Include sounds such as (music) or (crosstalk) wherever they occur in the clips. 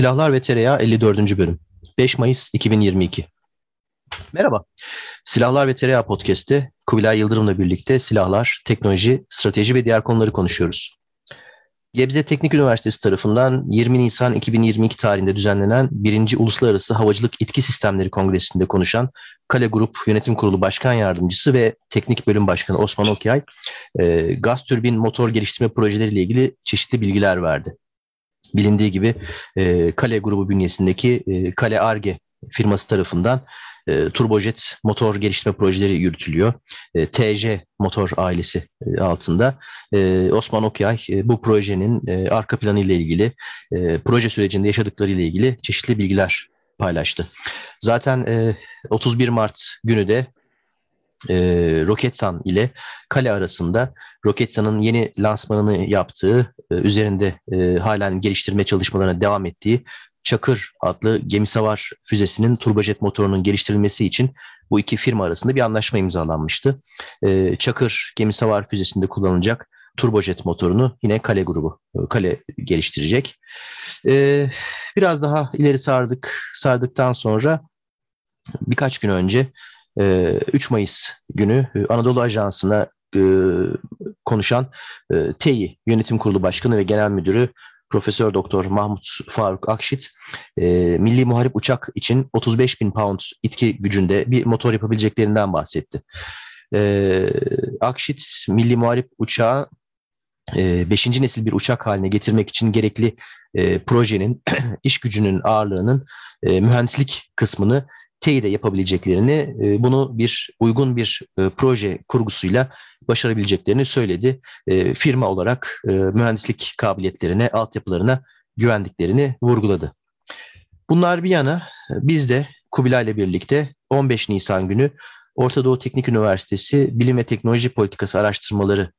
Silahlar ve Tereyağı 54. bölüm. 5 Mayıs 2022. Merhaba. Silahlar ve Tereyağı Podcast'te Kubilay Yıldırım'la birlikte silahlar, teknoloji, strateji ve diğer konuları konuşuyoruz. Gebze Teknik Üniversitesi tarafından 20 Nisan 2022 tarihinde düzenlenen 1. Uluslararası Havacılık İtki Sistemleri Kongresi'nde konuşan Kale Grup Yönetim Kurulu Başkan Yardımcısı ve Teknik Bölüm Başkanı Osman Okyay, e, gaz türbin motor geliştirme projeleriyle ilgili çeşitli bilgiler verdi bilindiği gibi e, Kale grubu bünyesindeki e, Kale Arge firması tarafından e, turbojet motor geliştirme projeleri yürütülüyor. E, TC motor ailesi e, altında. E, Osman Okyay e, bu projenin e, arka planı ile ilgili, e, proje sürecinde yaşadıkları ile ilgili çeşitli bilgiler paylaştı. Zaten e, 31 Mart günü de e, Roketsan ile Kale arasında Roketsan'ın yeni lansmanını yaptığı, e, üzerinde e, halen geliştirme çalışmalarına devam ettiği Çakır adlı gemisavar füzesinin turbojet motorunun geliştirilmesi için bu iki firma arasında bir anlaşma imzalanmıştı. E, Çakır gemisavar füzesinde kullanılacak turbojet motorunu yine Kale grubu, e, Kale geliştirecek. E, biraz daha ileri sardık, sardıktan sonra birkaç gün önce 3 ee, Mayıs günü e, Anadolu Ajansı'na e, konuşan e, TEİ Yönetim Kurulu Başkanı ve Genel Müdürü Profesör Doktor Mahmut Faruk Akşit milli muharip uçak için 35 bin pound itki gücünde bir motor yapabileceklerinden bahsetti. Akşit milli muharip uçağı 5. nesil bir uçak haline getirmek için gerekli projenin (clears throat) iş gücünün ağırlığının mühendislik kısmını TEİ'de yapabileceklerini, e, bunu bir uygun bir e, proje kurgusuyla başarabileceklerini söyledi. E, firma olarak mühendislik kabiliyetlerine, altyapılarına güvendiklerini vurguladı. Bunlar bir yana biz de Kubilay ile birlikte 15 Nisan günü Orta Doğu Teknik Üniversitesi Bilim ve Teknoloji Politikası Araştırmaları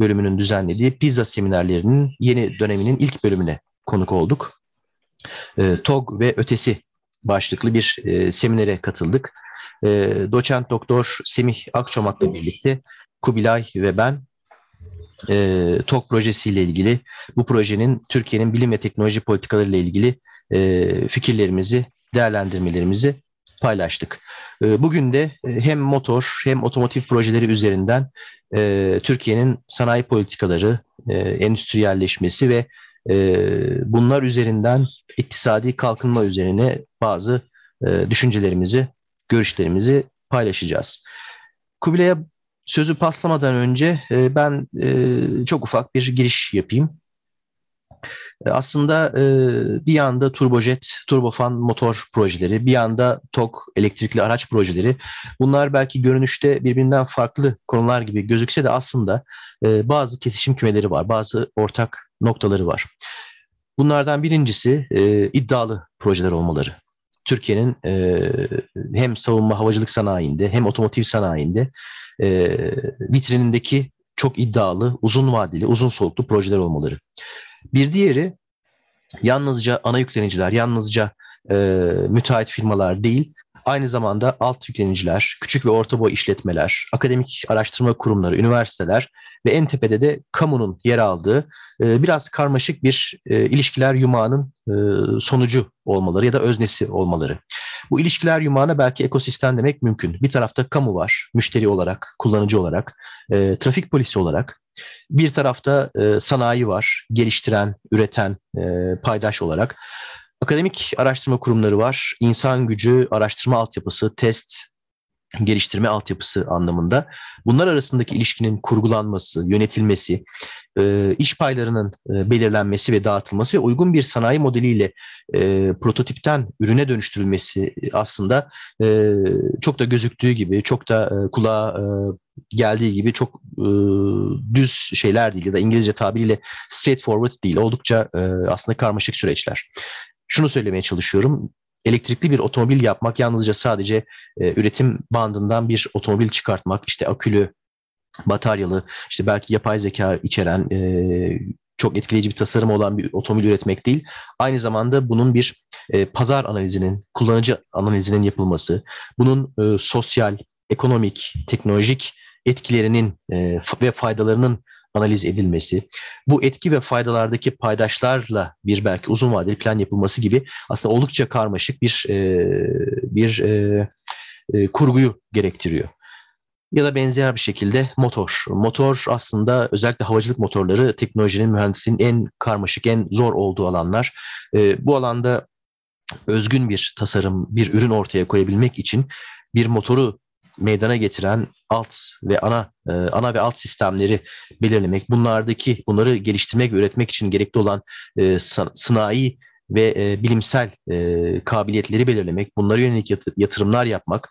bölümünün düzenlediği PISA seminerlerinin yeni döneminin ilk bölümüne konuk olduk. TOG ve ötesi başlıklı bir e, seminere katıldık. E, doçent doktor Semih Akçomak'la birlikte Kubilay ve ben e, TOK projesiyle ilgili bu projenin Türkiye'nin bilim ve teknoloji politikaları ile ilgili e, fikirlerimizi, değerlendirmelerimizi paylaştık. E, bugün de e, hem motor hem otomotiv projeleri üzerinden e, Türkiye'nin sanayi politikaları, e, endüstriyelleşmesi ve e, bunlar üzerinden iktisadi kalkınma üzerine bazı e, düşüncelerimizi, görüşlerimizi paylaşacağız. Kubilay'a sözü paslamadan önce e, ben e, çok ufak bir giriş yapayım. E, aslında e, bir yanda turbojet, turbofan motor projeleri, bir yanda TOK elektrikli araç projeleri. Bunlar belki görünüşte birbirinden farklı konular gibi gözükse de aslında e, bazı kesişim kümeleri var, bazı ortak noktaları var. Bunlardan birincisi e, iddialı projeler olmaları. Türkiye'nin e, hem savunma havacılık sanayinde hem otomotiv sanayinde e, vitrinindeki çok iddialı, uzun vadeli, uzun soluklu projeler olmaları. Bir diğeri yalnızca ana yükleniciler, yalnızca e, müteahhit firmalar değil, aynı zamanda alt yükleniciler, küçük ve orta boy işletmeler, akademik araştırma kurumları, üniversiteler ve en tepede de kamunun yer aldığı e, biraz karmaşık bir e, ilişkiler yumağının e, sonucu olmaları ya da öznesi olmaları. Bu ilişkiler yumağına belki ekosistem demek mümkün. Bir tarafta kamu var, müşteri olarak, kullanıcı olarak, e, trafik polisi olarak. Bir tarafta e, sanayi var, geliştiren, üreten, e, paydaş olarak. Akademik araştırma kurumları var, insan gücü, araştırma altyapısı, test, geliştirme altyapısı anlamında. Bunlar arasındaki ilişkinin kurgulanması, yönetilmesi, e, iş paylarının e, belirlenmesi ve dağıtılması ve uygun bir sanayi modeliyle e, prototipten ürüne dönüştürülmesi aslında çok da gözüktüğü gibi, çok da kulağa geldiği gibi çok düz şeyler değil ya da İngilizce tabiriyle straightforward değil. Oldukça aslında karmaşık süreçler. Şunu söylemeye çalışıyorum elektrikli bir otomobil yapmak yalnızca sadece e, üretim bandından bir otomobil çıkartmak, işte akülü, bataryalı, işte belki yapay zeka içeren e, çok etkileyici bir tasarım olan bir otomobil üretmek değil. Aynı zamanda bunun bir e, pazar analizinin, kullanıcı analizinin yapılması, bunun e, sosyal, ekonomik, teknolojik etkilerinin e, ve faydalarının analiz edilmesi, bu etki ve faydalardaki paydaşlarla bir belki uzun vadeli plan yapılması gibi aslında oldukça karmaşık bir e, bir e, e, kurguyu gerektiriyor. Ya da benzer bir şekilde motor. Motor aslında özellikle havacılık motorları teknolojinin, mühendisliğin en karmaşık, en zor olduğu alanlar. E, bu alanda özgün bir tasarım, bir ürün ortaya koyabilmek için bir motoru meydana getiren alt ve ana e, ana ve alt sistemleri belirlemek, bunlardaki bunları geliştirmek ve üretmek için gerekli olan e, sanayi ve e, bilimsel kabiliyetleri belirlemek, bunlara yönelik yatırımlar yapmak,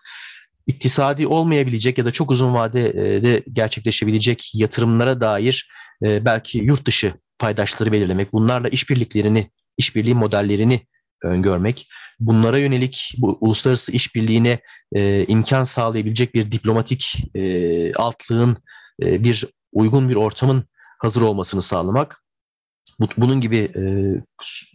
iktisadi olmayabilecek ya da çok uzun vadede gerçekleşebilecek yatırımlara dair belki yurt dışı paydaşları belirlemek, bunlarla işbirliklerini, işbirliği modellerini öngörmek, bunlara yönelik bu uluslararası işbirliğine e, imkan sağlayabilecek bir diplomatik e, altlığın, e, bir uygun bir ortamın hazır olmasını sağlamak. Bunun gibi e,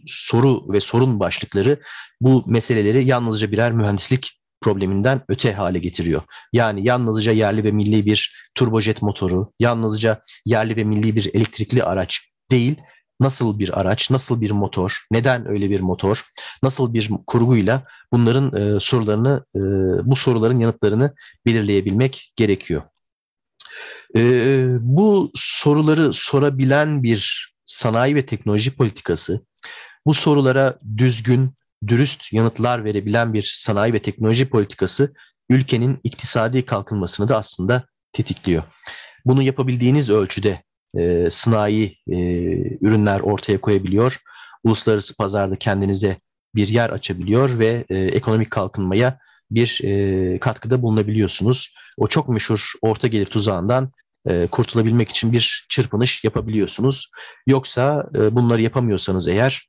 soru ve sorun başlıkları bu meseleleri yalnızca birer mühendislik probleminden öte hale getiriyor. Yani yalnızca yerli ve milli bir turbojet motoru, yalnızca yerli ve milli bir elektrikli araç değil, nasıl bir araç, nasıl bir motor, neden öyle bir motor, nasıl bir kurguyla bunların e, sorularını, e, bu soruların yanıtlarını belirleyebilmek gerekiyor. E, bu soruları sorabilen bir sanayi ve teknoloji politikası, bu sorulara düzgün, dürüst yanıtlar verebilen bir sanayi ve teknoloji politikası ülkenin iktisadi kalkınmasını da aslında tetikliyor. Bunu yapabildiğiniz ölçüde e, sanayi e, ürünler ortaya koyabiliyor. Uluslararası pazarda kendinize bir yer açabiliyor ve e, ekonomik kalkınmaya bir e, katkıda bulunabiliyorsunuz. O çok meşhur orta gelir tuzağından e, kurtulabilmek için bir çırpınış yapabiliyorsunuz. Yoksa e, bunları yapamıyorsanız eğer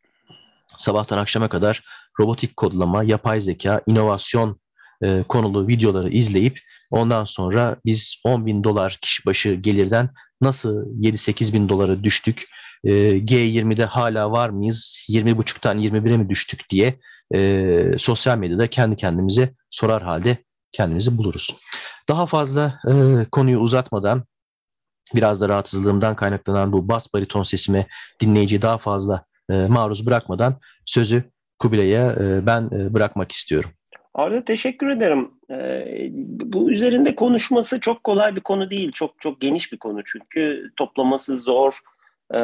sabahtan akşama kadar robotik kodlama, yapay zeka, inovasyon e, konulu videoları izleyip ondan sonra biz 10 bin dolar kişi başı gelirden nasıl 7-8 bin dolara düştük, e, G20'de hala var mıyız, 20.5'tan 21'e mi düştük diye e, sosyal medyada kendi kendimize sorar halde kendimizi buluruz. Daha fazla e, konuyu uzatmadan biraz da rahatsızlığımdan kaynaklanan bu bas bariton sesime dinleyiciyi daha fazla maruz bırakmadan sözü Kubilay'a ben bırakmak istiyorum. Arda teşekkür ederim. Ee, bu üzerinde konuşması çok kolay bir konu değil. Çok çok geniş bir konu çünkü toplaması zor. Ee,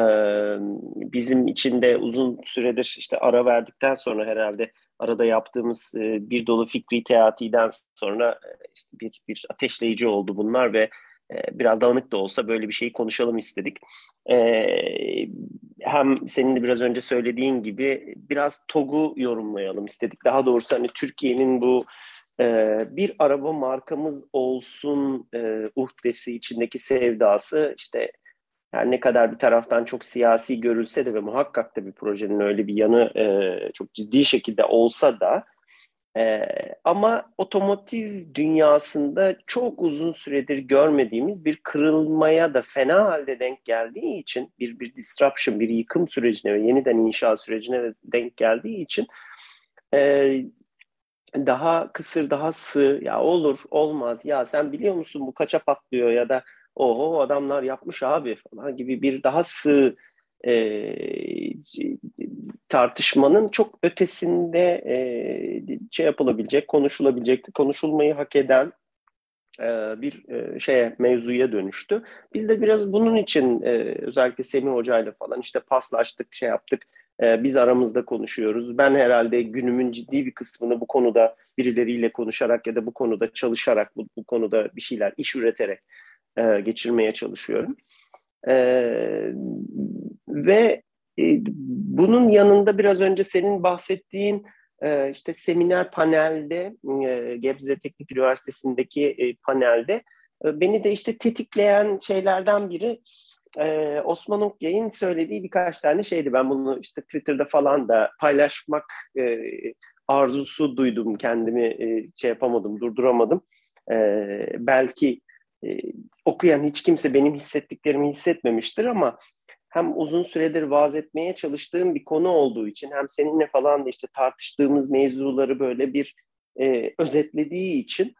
bizim için de uzun süredir işte ara verdikten sonra herhalde arada yaptığımız e, bir dolu fikri teatiden sonra e, işte bir, bir ateşleyici oldu bunlar ve e, biraz dağınık da olsa böyle bir şeyi konuşalım istedik. E, hem senin de biraz önce söylediğin gibi biraz TOG'u yorumlayalım istedik. Daha doğrusu hani Türkiye'nin bu e, bir araba markamız olsun uhdesi içindeki sevdası işte yani ne kadar bir taraftan çok siyasi görülse de ve muhakkak da bir projenin öyle bir yanı çok ciddi şekilde olsa da ee, ama otomotiv dünyasında çok uzun süredir görmediğimiz bir kırılmaya da fena halde denk geldiği için bir bir disruption, bir yıkım sürecine ve yeniden inşa sürecine de denk geldiği için e, daha kısır, daha sığ, ya olur, olmaz, ya sen biliyor musun bu kaça patlıyor ya da oho adamlar yapmış abi falan gibi bir daha sığ e, tartışmanın çok ötesinde e, şey yapılabilecek, konuşulabilecek, konuşulmayı hak eden e, bir e, şeye mevzuya dönüştü. Biz de biraz bunun için e, özellikle Semih Hoca ile falan işte paslaştık, şey yaptık. E, biz aramızda konuşuyoruz. Ben herhalde günümün ciddi bir kısmını bu konuda birileriyle konuşarak ya da bu konuda çalışarak, bu, bu konuda bir şeyler iş üreterek e, geçirmeye çalışıyorum. E, ve e, bunun yanında biraz önce senin bahsettiğin e, işte seminer panelde e, Gebze Teknik Üniversitesi'ndeki e, panelde e, beni de işte tetikleyen şeylerden biri e, Osman Okyay'ın söylediği birkaç tane şeydi. Ben bunu işte Twitter'da falan da paylaşmak arzusu duydum. Kendimi şey yapamadım, durduramadım. Belki okuyan hiç kimse benim hissettiklerimi hissetmemiştir ama hem uzun süredir vaaz etmeye çalıştığım bir konu olduğu için hem seninle falan da işte tartıştığımız mevzuları böyle bir e, özetlediği için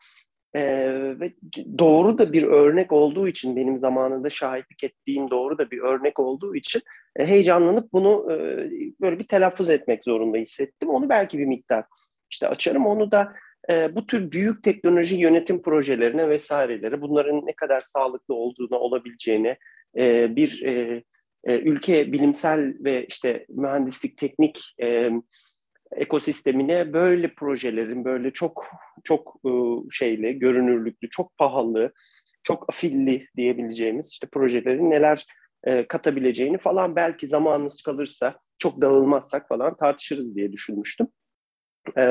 e, ve doğru da bir örnek olduğu için benim zamanında şahitlik ettiğim doğru da bir örnek olduğu için e, heyecanlanıp bunu e, böyle bir telaffuz etmek zorunda hissettim. Onu belki bir miktar işte açarım. Onu da e, bu tür büyük teknoloji yönetim projelerine vesairelere bunların ne kadar sağlıklı olduğuna olabileceğini e, bir e, e, ülke bilimsel ve işte mühendislik teknik e, ekosistemine böyle projelerin böyle çok çok e, şeyli, görünürlüklü, çok pahalı, çok afilli diyebileceğimiz işte projelerin neler e, katabileceğini falan belki zamanımız kalırsa çok dağılmazsak falan tartışırız diye düşünmüştüm. E,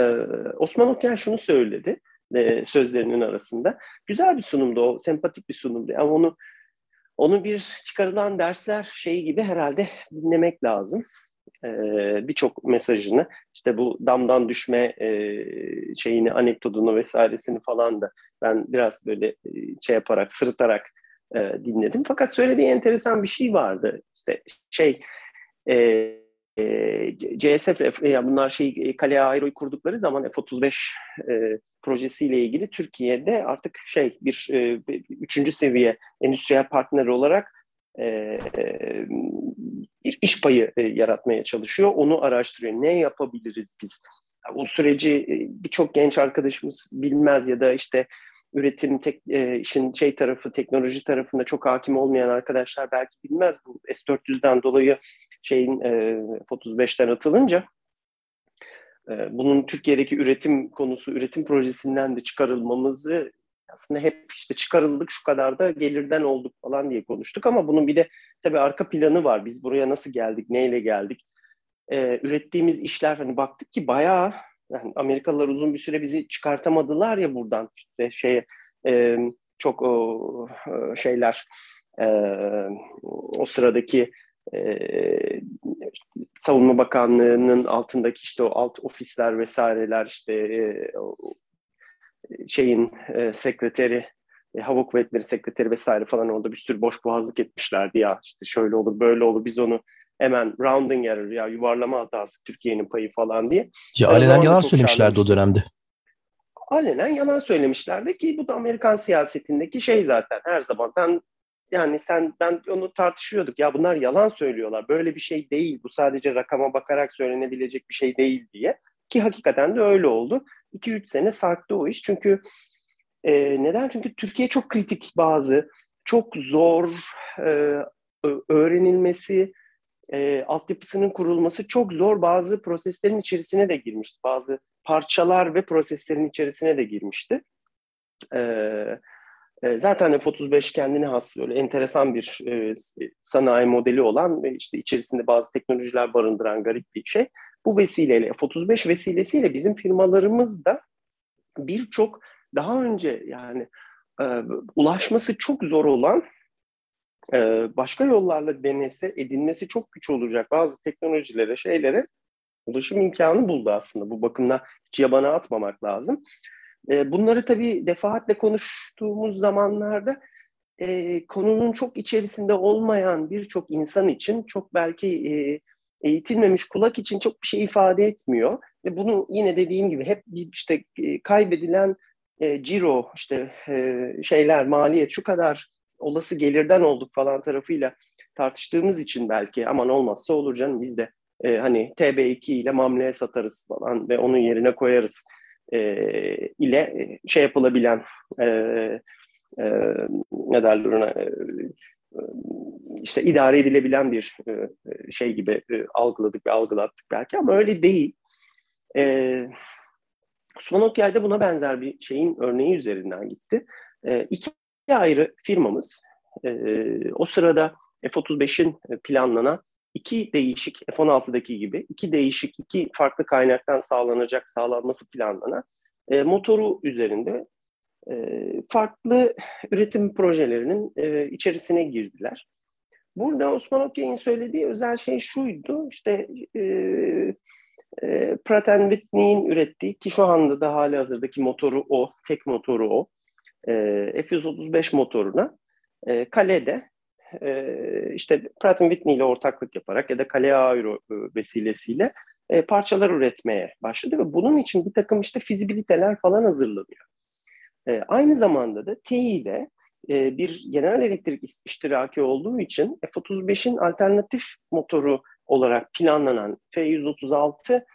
Osman Okyan şunu söyledi e, sözlerinin arasında. Güzel bir sunumdu o, sempatik bir sunumdu ama onu onu bir çıkarılan dersler şeyi gibi herhalde dinlemek lazım e, birçok mesajını işte bu damdan düşme e, şeyini anekdotunu vesairesini falan da ben biraz böyle e, şey yaparak sırıtarak e, dinledim. Fakat söylediği enteresan bir şey vardı. İşte şey e, e, CSF ya bunlar şey Kale Aero'yu kurdukları zaman F-35 e, projesiyle ilgili Türkiye'de artık şey bir e, üçüncü seviye endüstriyel partner olarak e, bir iş payı e, yaratmaya çalışıyor. Onu araştırıyor. Ne yapabiliriz biz? O süreci e, birçok genç arkadaşımız bilmez ya da işte üretim tek, e, işin şey tarafı teknoloji tarafında çok hakim olmayan arkadaşlar belki bilmez bu S400'den dolayı şeyin e, 35'ten atılınca e, bunun Türkiye'deki üretim konusu üretim projesinden de çıkarılmamızı aslında hep işte çıkarıldık şu kadar da gelirden olduk falan diye konuştuk ama bunun bir de tabii arka planı var. Biz buraya nasıl geldik, neyle geldik? Ee, ürettiğimiz işler hani baktık ki bayağı yani Amerikalılar uzun bir süre bizi çıkartamadılar ya buradan işte şey e, çok o şeyler e, o sıradaki e, Savunma Bakanlığı'nın altındaki işte o alt ofisler vesaireler işte e, şeyin e, sekreteri, e, hava kuvvetleri sekreteri vesaire falan orada bir sürü boş boğazlık etmişlerdi ya işte şöyle olur böyle olur biz onu hemen rounding error ya yuvarlama hatası Türkiye'nin payı falan diye. Ya alenen yalan söylemişlerdi o dönemde. Alenen yalan söylemişlerdi ki bu da Amerikan siyasetindeki şey zaten her zaman ben yani sen ben onu tartışıyorduk ya bunlar yalan söylüyorlar böyle bir şey değil bu sadece rakama bakarak söylenebilecek bir şey değil diye ki hakikaten de öyle oldu. 2-3 sene sarktı o iş. Çünkü e, neden? Çünkü Türkiye çok kritik bazı, çok zor e, öğrenilmesi, e, altyapısının kurulması çok zor bazı proseslerin içerisine de girmişti. Bazı parçalar ve proseslerin içerisine de girmişti. E, e, zaten F-35 kendine has böyle enteresan bir e, sanayi modeli olan ve işte içerisinde bazı teknolojiler barındıran garip bir şey. Bu vesileyle F-35 vesilesiyle bizim firmalarımız da birçok daha önce yani e, ulaşması çok zor olan e, başka yollarla denese edinmesi çok güç olacak bazı teknolojilere şeylere ulaşım imkanı buldu aslında. Bu bakımda hiç yabana atmamak lazım. E, bunları tabii defaatle konuştuğumuz zamanlarda e, konunun çok içerisinde olmayan birçok insan için çok belki e, eğitilmemiş kulak için çok bir şey ifade etmiyor. Ve bunu yine dediğim gibi hep işte e, kaybedilen e, ciro, işte e, şeyler, maliyet şu kadar olası gelirden olduk falan tarafıyla tartıştığımız için belki aman olmazsa olur canım biz de e, hani TB2 ile mamleye satarız falan ve onun yerine koyarız e, ile e, şey yapılabilen e, e, ne derler ona e, işte idare edilebilen bir e, şey gibi e, algıladık ve algılattık belki ama öyle değil. E, Osman Okyay'da buna benzer bir şeyin örneği üzerinden gitti. E, iki ayrı firmamız o sırada F-35'in planlanan iki değişik F-16'daki gibi iki değişik iki farklı kaynaktan sağlanacak sağlanması planlanan motoru üzerinde farklı üretim projelerinin içerisine girdiler. Burada Osman Okyay'ın söylediği özel şey şuydu, işte e, e, Pratt Whitney'in ürettiği ki şu anda da hali hazırdaki motoru o, tek motoru o, e, F-135 motoruna e, kalede e, işte Pratt Whitney ile ortaklık yaparak ya da Kale Aero e, vesilesiyle e, parçalar üretmeye başladı ve bunun için bir takım işte fizibiliteler falan hazırlanıyor. E, aynı zamanda da TEİ ile e, bir genel elektrik iştiraki olduğu için F-35'in alternatif motoru olarak planlanan F-136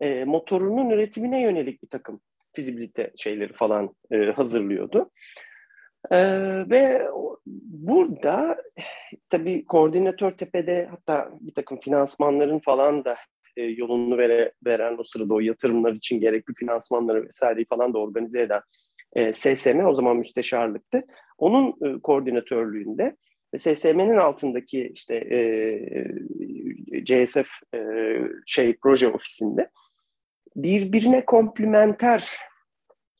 e, motorunun üretimine yönelik bir takım fizibilite şeyleri falan e, hazırlıyordu. E, ve burada tabii koordinatör tepede hatta bir takım finansmanların falan da e, yolunu vere, veren o sırada o yatırımlar için gerekli finansmanları vesaireyi falan da organize eden e, SSM o zaman müsteşarlıktı. Onun e, koordinatörlüğünde ve SSM'nin altındaki işte e, CSF e, şey proje ofisinde birbirine komplementer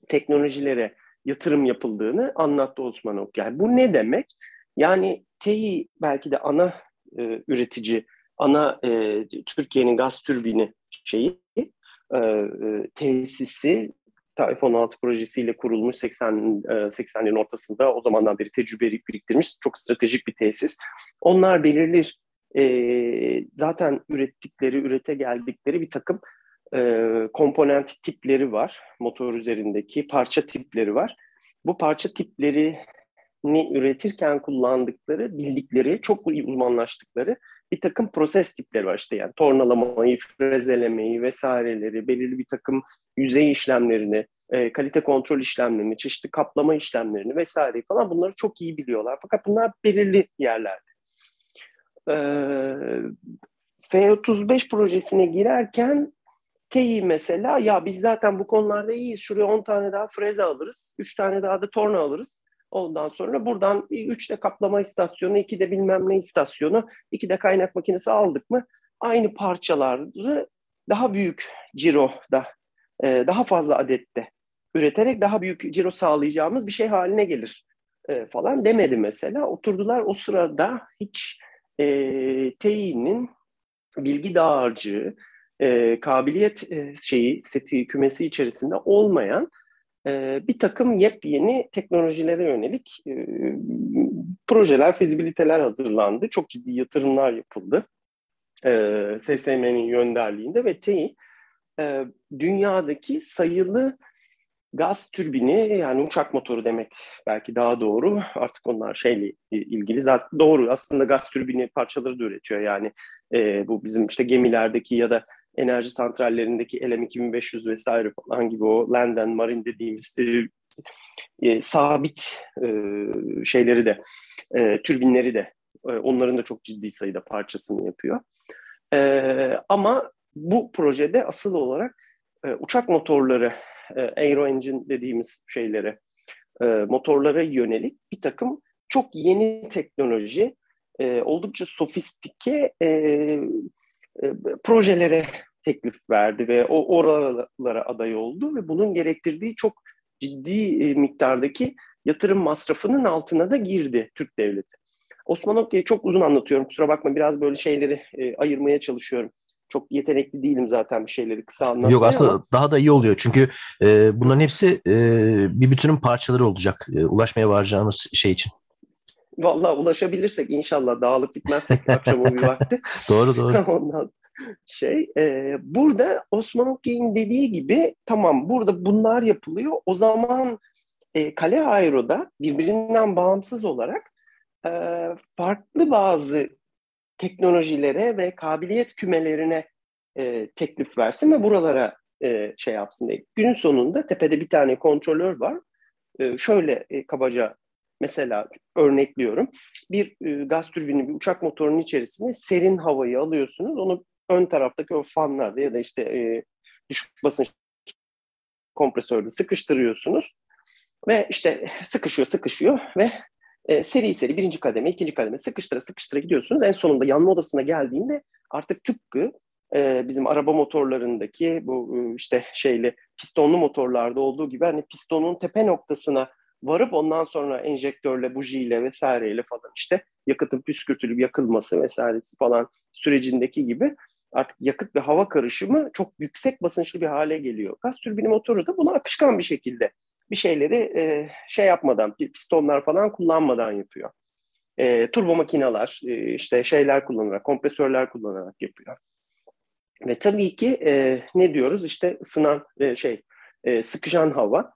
teknolojilere yatırım yapıldığını anlattı Osman Ok. Yani bu ne demek? Yani TEİ belki de ana e, üretici, ana e, Türkiye'nin gaz türbini şeyi, e, e, tesisi F-16 projesiyle kurulmuş 80 80'lerin ortasında o zamandan beri tecrübe biriktirmiş çok stratejik bir tesis. Onlar belirli e, zaten ürettikleri, ürete geldikleri bir takım e, komponent tipleri var. Motor üzerindeki parça tipleri var. Bu parça tiplerini üretirken kullandıkları, bildikleri, çok uzmanlaştıkları bir takım proses tipleri var işte yani tornalamayı, frezelemeyi vesaireleri, belirli bir takım yüzey işlemlerini, e, kalite kontrol işlemlerini, çeşitli kaplama işlemlerini vesaire falan bunları çok iyi biliyorlar. Fakat bunlar belirli yerlerde. E, F-35 projesine girerken TEİ mesela ya biz zaten bu konularda iyiyiz. Şuraya 10 tane daha freze alırız. 3 tane daha da torna alırız. Ondan sonra buradan 3 de kaplama istasyonu, 2 de bilmem ne istasyonu, 2 de kaynak makinesi aldık mı aynı parçaları daha büyük ciroda, e, daha fazla adette üreterek daha büyük ciro sağlayacağımız bir şey haline gelir e, falan demedi mesela. Oturdular o sırada hiç e, TEİ'nin bilgi dağarcığı, e, kabiliyet e, şeyi seti kümesi içerisinde olmayan e, bir takım yepyeni teknolojilere yönelik e, projeler, fizibiliteler hazırlandı. Çok ciddi yatırımlar yapıldı. E, SSM'nin yönderliğinde ve TEİ e, dünyadaki sayılı gaz türbini yani uçak motoru demek belki daha doğru. Artık onlar şeyle ilgili zaten doğru aslında gaz türbini parçaları da üretiyor yani e, bu bizim işte gemilerdeki ya da enerji santrallerindeki LM2500 vesaire falan gibi o land and marine dediğimiz e, e, sabit e, şeyleri de e, türbinleri de e, onların da çok ciddi sayıda parçasını yapıyor. E, ama bu projede asıl olarak e, uçak motorları e, aero engine dediğimiz şeylere e, motorlara yönelik bir takım çok yeni teknoloji e, oldukça sofistike e, e, projelere teklif verdi ve o oralara aday oldu ve bunun gerektirdiği çok ciddi e, miktardaki yatırım masrafının altına da girdi Türk devleti. Osman Okya'yı çok uzun anlatıyorum. Kusura bakma biraz böyle şeyleri e, ayırmaya çalışıyorum. Çok yetenekli değilim zaten bir şeyleri kısa anlatmaya. Yok aslında ama... daha da iyi oluyor. Çünkü e, bunların hepsi e, bir bütünün parçaları olacak. E, ulaşmaya varacağımız şey için. Vallahi ulaşabilirsek inşallah dağılıp gitmezsek akşam bir vakti. (laughs) doğru doğru. (laughs) Ondan şey e, burada Osman Okyay'ın dediği gibi tamam burada bunlar yapılıyor. O zaman e, Kale Aero'da birbirinden bağımsız olarak e, farklı bazı teknolojilere ve kabiliyet kümelerine e, teklif versin ve buralara e, şey yapsın diye. Günün sonunda tepede bir tane kontrolör var. E, şöyle e, kabaca mesela örnekliyorum. Bir e, gaz türbini bir uçak motorunun içerisine serin havayı alıyorsunuz. Onu ön taraftaki o fanlarda ya da işte e, düşük basınç kompresörde sıkıştırıyorsunuz. Ve işte sıkışıyor sıkışıyor ve e, seri seri birinci kademe, ikinci kademe sıkıştıra sıkıştıra gidiyorsunuz. En sonunda yanma odasına geldiğinde artık tıpkı e, bizim araba motorlarındaki bu e, işte şeyli pistonlu motorlarda olduğu gibi hani pistonun tepe noktasına varıp ondan sonra enjektörle, bujiyle vesaireyle falan işte yakıtın püskürtülüp yakılması vesairesi falan sürecindeki gibi artık yakıt ve hava karışımı çok yüksek basınçlı bir hale geliyor. Gaz türbini motoru da bunu akışkan bir şekilde bir şeyleri e, şey yapmadan, pistonlar falan kullanmadan yapıyor. E, turbo makineler, e, işte şeyler kullanarak, kompresörler kullanarak yapıyor. Ve tabii ki e, ne diyoruz? İşte ısınan e, şey, e, sıkışan hava.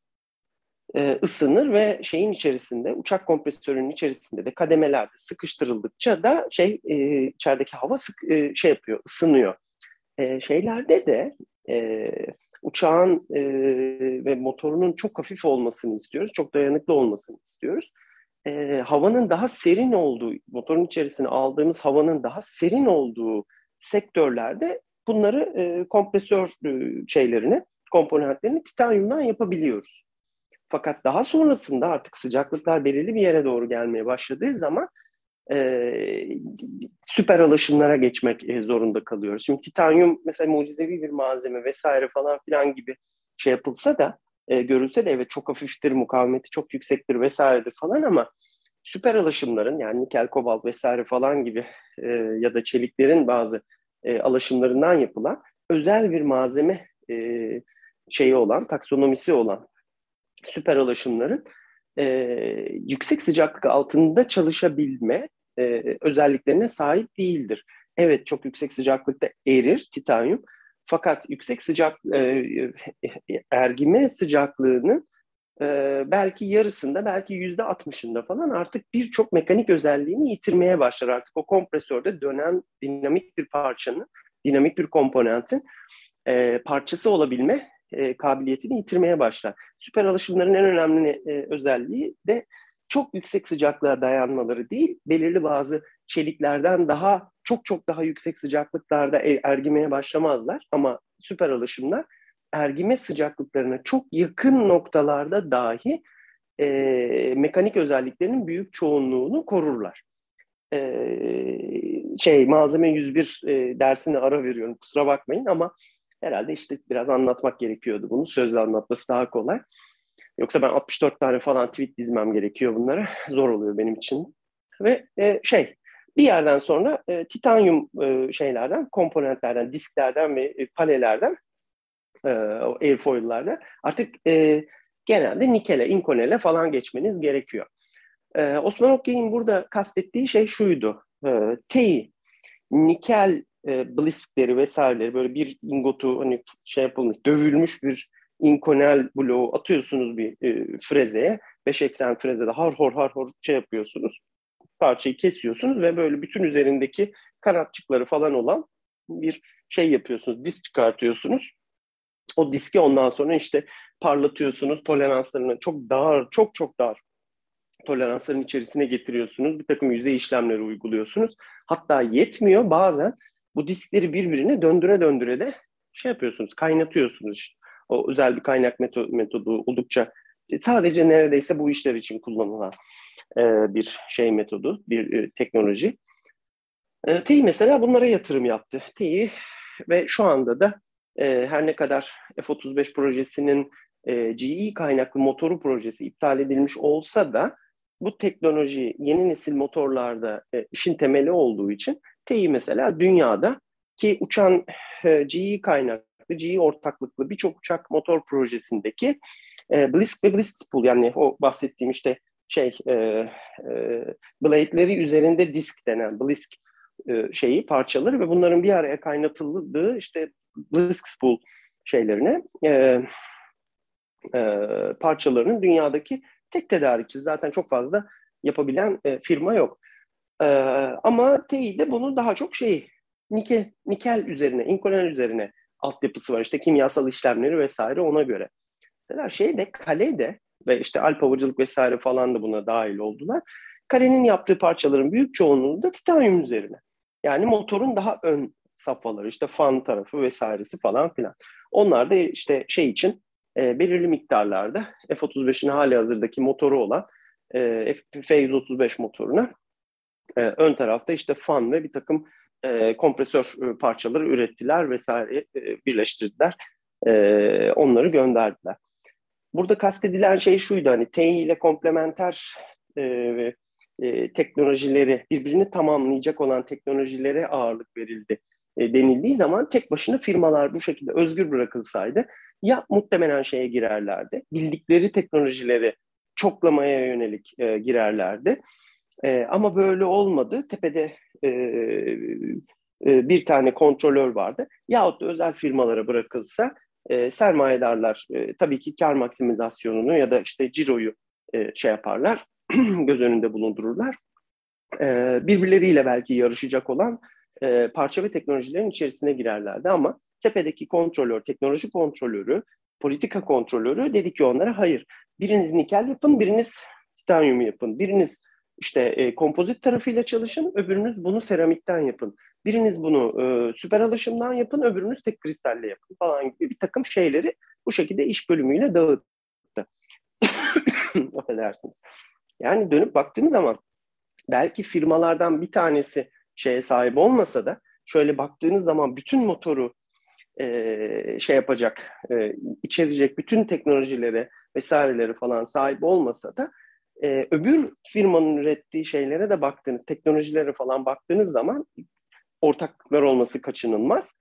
E, ısınır ve şeyin içerisinde uçak kompresörünün içerisinde de kademelerde sıkıştırıldıkça da şey e, içerideki hava sık e, şey yapıyor ısınıyor. E, şeylerde de e, uçağın e, ve motorunun çok hafif olmasını istiyoruz, çok dayanıklı olmasını istiyoruz. E, havanın daha serin olduğu, motorun içerisine aldığımız havanın daha serin olduğu sektörlerde bunları e, kompresör e, şeylerini, komponentlerini titanyumdan yapabiliyoruz. Fakat daha sonrasında artık sıcaklıklar belirli bir yere doğru gelmeye başladığı zaman e, süper alaşımlara geçmek e, zorunda kalıyoruz. Şimdi titanyum mesela mucizevi bir malzeme vesaire falan filan gibi şey yapılsa da e, görülse de evet çok hafiftir, mukavemeti çok yüksektir vesairedir falan ama süper alaşımların yani nikel, kobalt vesaire falan gibi e, ya da çeliklerin bazı e, alaşımlarından yapılan özel bir malzeme e, şeyi olan, taksonomisi olan süper alaşımların e, yüksek sıcaklık altında çalışabilme e, özelliklerine sahip değildir. Evet çok yüksek sıcaklıkta erir titanyum fakat yüksek sıcak e, ergime sıcaklığının e, belki yarısında belki yüzde altmışında falan artık birçok mekanik özelliğini yitirmeye başlar. Artık o kompresörde dönen dinamik bir parçanın, dinamik bir komponentin e, parçası olabilme e, kabiliyetini yitirmeye başlar. Süper alışımların en önemli e, özelliği de çok yüksek sıcaklığa dayanmaları değil, belirli bazı çeliklerden daha çok çok daha yüksek sıcaklıklarda e, ergimeye başlamazlar ama süper alışımlar ergime sıcaklıklarına çok yakın noktalarda dahi e, mekanik özelliklerinin büyük çoğunluğunu korurlar. E, şey malzeme 101 e, dersine ara veriyorum kusura bakmayın ama herhalde işte biraz anlatmak gerekiyordu bunu. Sözle anlatması daha kolay. Yoksa ben 64 tane falan tweet dizmem gerekiyor bunlara. (laughs) Zor oluyor benim için. Ve e, şey bir yerden sonra e, titanyum e, şeylerden, komponentlerden, disklerden ve e, panelerden e, airfoil'larda artık e, genelde nikele, inkonele falan geçmeniz gerekiyor. E, Osman Okyay'ın burada kastettiği şey şuydu. E, TEI, nikel e, bliskleri vesaireleri böyle bir ingotu hani şey yapılmış, dövülmüş bir inkonel bloğu atıyorsunuz bir e, frezeye. Beş eksen frezede har hor har hor şey yapıyorsunuz. Parçayı kesiyorsunuz ve böyle bütün üzerindeki kanatçıkları falan olan bir şey yapıyorsunuz. Disk çıkartıyorsunuz. O diski ondan sonra işte parlatıyorsunuz. Toleranslarını çok dar, çok çok dar toleransların içerisine getiriyorsunuz. Bir takım yüzey işlemleri uyguluyorsunuz. Hatta yetmiyor bazen bu diskleri birbirine döndüre döndüre de şey yapıyorsunuz, kaynatıyorsunuz. O özel bir kaynak metodu, oldukça sadece neredeyse bu işler için kullanılan e, bir şey metodu, bir e, teknoloji. E, TEİ mesela bunlara yatırım yaptı. TEİ ve şu anda da e, her ne kadar F-35 projesinin e, GE kaynaklı motoru projesi iptal edilmiş olsa da bu teknoloji yeni nesil motorlarda e, işin temeli olduğu için TEİ mesela dünyada ki uçan e, GE kaynaklı, GE ortaklıklı birçok uçak motor projesindeki e, Blisk ve Blisk Spool yani o bahsettiğim işte şey e, e, blade'leri üzerinde disk denen Blisk e, şeyi parçaları ve bunların bir araya kaynatıldığı işte Blisk Spool şeylerine e, e, parçalarının dünyadaki tek tedarikçi zaten çok fazla yapabilen e, firma yok. E, ama TEİ'de bunu daha çok şey nikel, nikel üzerine, inkonel üzerine altyapısı var. İşte kimyasal işlemleri vesaire ona göre. Mesela şeyde Kale'de ve işte Alp Havacılık vesaire falan da buna dahil oldular. Kale'nin yaptığı parçaların büyük çoğunluğu da titanyum üzerine. Yani motorun daha ön safhaları işte fan tarafı vesairesi falan filan. Onlar da işte şey için e, belirli miktarlarda F-35'in hali hazırdaki motoru olan e, F-135 motoruna e, ön tarafta işte fan ve bir takım e, kompresör e, parçaları ürettiler vesaire e, birleştirdiler. E, onları gönderdiler. Burada kastedilen şey şuydu hani TI ile komplementer e, e, teknolojileri birbirini tamamlayacak olan teknolojilere ağırlık verildi e, denildiği zaman tek başına firmalar bu şekilde özgür bırakılsaydı ya muhtemelen şeye girerlerdi. Bildikleri teknolojileri çoklamaya yönelik e, girerlerdi. E, ama böyle olmadı. Tepede e, e, bir tane kontrolör vardı. Yahut da özel firmalara bırakılsa e, sermayedarlar e, tabii ki kar maksimizasyonunu ya da işte ciroyu e, şey yaparlar, (clears throat) göz önünde bulundururlar. E, birbirleriyle belki yarışacak olan e, parça ve teknolojilerin içerisine girerlerdi ama tepedeki kontrolör, teknoloji kontrolörü, politika kontrolörü dedi ki onlara hayır. Biriniz nikel yapın, biriniz titanyum yapın. Biriniz işte e, kompozit tarafıyla çalışın, öbürünüz bunu seramikten yapın. Biriniz bunu e, süper alışımdan yapın, öbürünüz tek kristalle yapın falan gibi bir takım şeyleri bu şekilde iş bölümüyle dağıttı. (coughs) Affedersiniz. Yani dönüp baktığım zaman belki firmalardan bir tanesi şeye sahip olmasa da şöyle baktığınız zaman bütün motoru e, şey yapacak, e, içerecek bütün teknolojilere vesaireleri falan sahip olmasa da e, öbür firmanın ürettiği şeylere de baktığınız, teknolojilere falan baktığınız zaman ortaklıklar olması kaçınılmaz.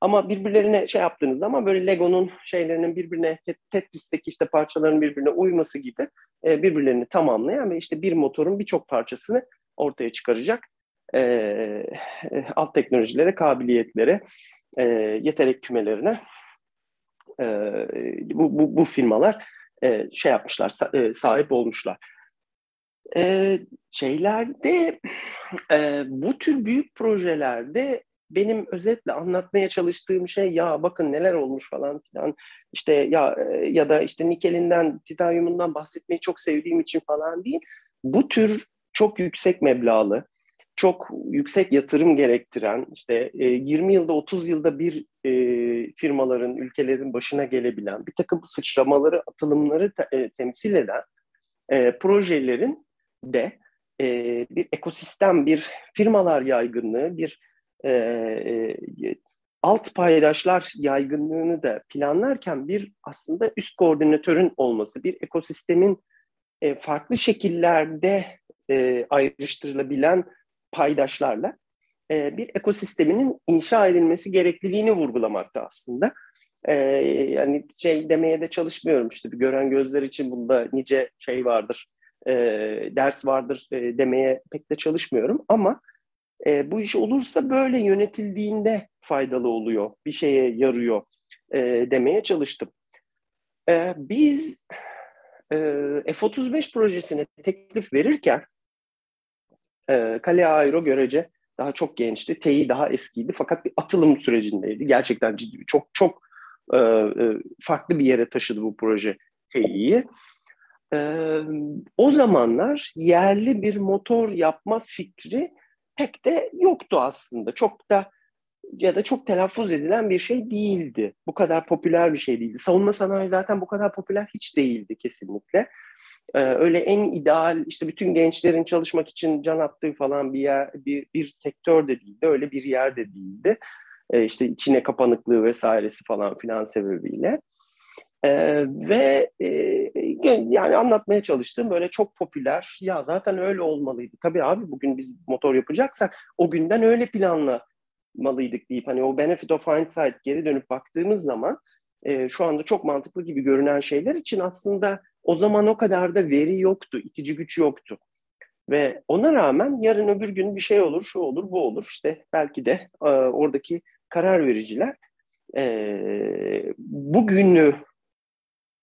Ama birbirlerine şey yaptığınız zaman böyle Lego'nun şeylerinin birbirine, Tetris'teki işte parçaların birbirine uyması gibi e, birbirlerini tamamlayan ve işte bir motorun birçok parçasını ortaya çıkaracak e, e, alt teknolojilere, kabiliyetlere, e, yetenek kümelerine e, bu, bu, bu firmalar e, şey yapmışlar, e, sahip olmuşlar. E, şeylerde e, bu tür büyük projelerde benim özetle anlatmaya çalıştığım şey ya bakın neler olmuş falan filan işte ya ya da işte nikelinden titanyumundan bahsetmeyi çok sevdiğim için falan değil. Bu tür çok yüksek meblağlı, çok yüksek yatırım gerektiren işte 20 yılda 30 yılda bir firmaların, ülkelerin başına gelebilen bir takım sıçramaları, atılımları temsil eden projelerin de bir ekosistem, bir firmalar yaygınlığı, bir alt paydaşlar yaygınlığını da planlarken bir aslında üst koordinatörün olması, bir ekosistemin farklı şekillerde ayrıştırılabilen paydaşlarla e, bir ekosisteminin inşa edilmesi gerekliliğini vurgulamakta aslında. E, yani şey demeye de çalışmıyorum işte bir gören gözler için bunda nice şey vardır, e, ders vardır e, demeye pek de çalışmıyorum ama e, bu iş olursa böyle yönetildiğinde faydalı oluyor, bir şeye yarıyor e, demeye çalıştım. E, biz e, F-35 projesine teklif verirken e, Kale Aero görece daha çok gençti. TEİ daha eskiydi fakat bir atılım sürecindeydi. Gerçekten ciddi, çok çok e, e, farklı bir yere taşıdı bu proje TEİ'yi. E, o zamanlar yerli bir motor yapma fikri pek de yoktu aslında. Çok da ya da çok telaffuz edilen bir şey değildi. Bu kadar popüler bir şey değildi. Savunma sanayi zaten bu kadar popüler hiç değildi kesinlikle. Ee, öyle en ideal işte bütün gençlerin çalışmak için can attığı falan bir yer bir, bir sektör de değildi. Öyle bir yer de değildi. Ee, işte içine kapanıklığı vesairesi falan filan sebebiyle. Ee, ve e, yani anlatmaya çalıştığım böyle çok popüler ya zaten öyle olmalıydı. Tabii abi bugün biz motor yapacaksak o günden öyle planlamalıydık deyip hani o benefit of hindsight geri dönüp baktığımız zaman e, şu anda çok mantıklı gibi görünen şeyler için aslında o zaman o kadar da veri yoktu, itici güç yoktu. Ve ona rağmen yarın öbür gün bir şey olur, şu olur, bu olur. İşte belki de e, oradaki karar vericiler e, bugünü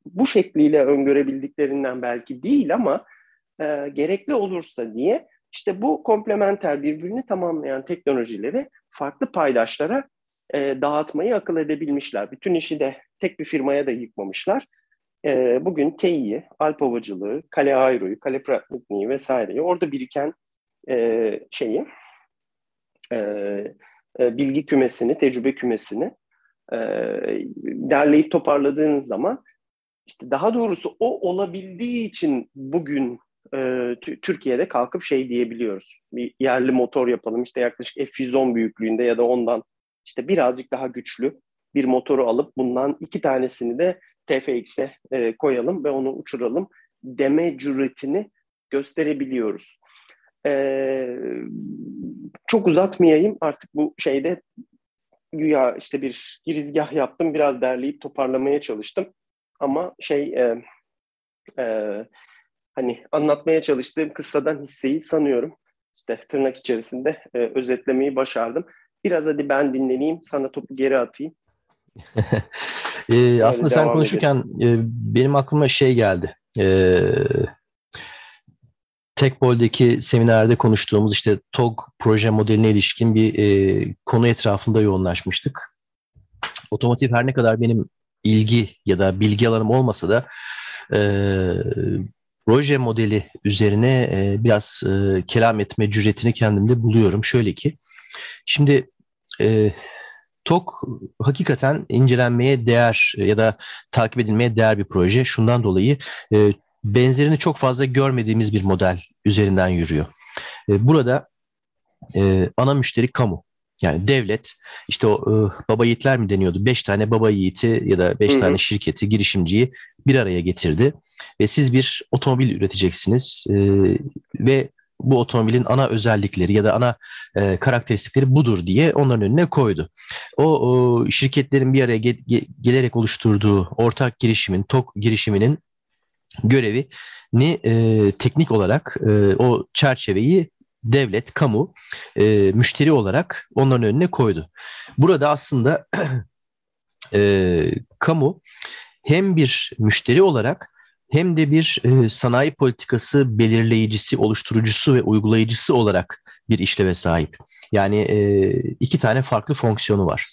bu şekliyle öngörebildiklerinden belki değil ama e, gerekli olursa diye işte bu komplementer birbirini tamamlayan teknolojileri farklı paydaşlara e, dağıtmayı akıl edebilmişler. Bütün işi de tek bir firmaya da yıkmamışlar. E, bugün TEİ'yi, Alp Havacılığı, Kale Aero'yu, Kale Pratikniği vesaireyi orada biriken e, şeyi e, e, bilgi kümesini, tecrübe kümesini e, derleyip toparladığınız zaman işte daha doğrusu o olabildiği için bugün e, Türkiye'de kalkıp şey diyebiliyoruz. Bir yerli motor yapalım işte yaklaşık F110 büyüklüğünde ya da ondan işte birazcık daha güçlü bir motoru alıp bundan iki tanesini de TFX'e e, koyalım ve onu uçuralım deme cüretini gösterebiliyoruz. E, çok uzatmayayım artık bu şeyde güya işte bir girizgah yaptım biraz derleyip toparlamaya çalıştım ama şey e, e, hani anlatmaya çalıştığım kıssadan hisseyi sanıyorum işte tırnak içerisinde e, özetlemeyi başardım. Biraz hadi ben dinleneyim sana topu geri atayım. (laughs) Ee, aslında sen konuşurken e, benim aklıma şey geldi. Ee, Tekbol'deki seminerde konuştuğumuz işte TOG proje modeline ilişkin bir e, konu etrafında yoğunlaşmıştık. Otomotiv her ne kadar benim ilgi ya da bilgi alanım olmasa da e, proje modeli üzerine e, biraz e, kelam etme cüretini kendimde buluyorum. Şöyle ki, şimdi e, TOK hakikaten incelenmeye değer ya da takip edilmeye değer bir proje. Şundan dolayı e, benzerini çok fazla görmediğimiz bir model üzerinden yürüyor. E, burada e, ana müşteri kamu. Yani devlet işte o e, baba yiğitler mi deniyordu? Beş tane baba yiğiti ya da beş hı hı. tane şirketi, girişimciyi bir araya getirdi. Ve siz bir otomobil üreteceksiniz e, ve bu otomobilin ana özellikleri ya da ana e, karakteristikleri budur diye onların önüne koydu. O, o şirketlerin bir araya ge, ge, gelerek oluşturduğu ortak girişimin, TOK girişiminin görevi ni e, teknik olarak e, o çerçeveyi devlet, kamu e, müşteri olarak onların önüne koydu. Burada aslında (clears throat) e, kamu hem bir müşteri olarak hem de bir e, sanayi politikası belirleyicisi, oluşturucusu ve uygulayıcısı olarak bir işleve sahip. Yani e, iki tane farklı fonksiyonu var.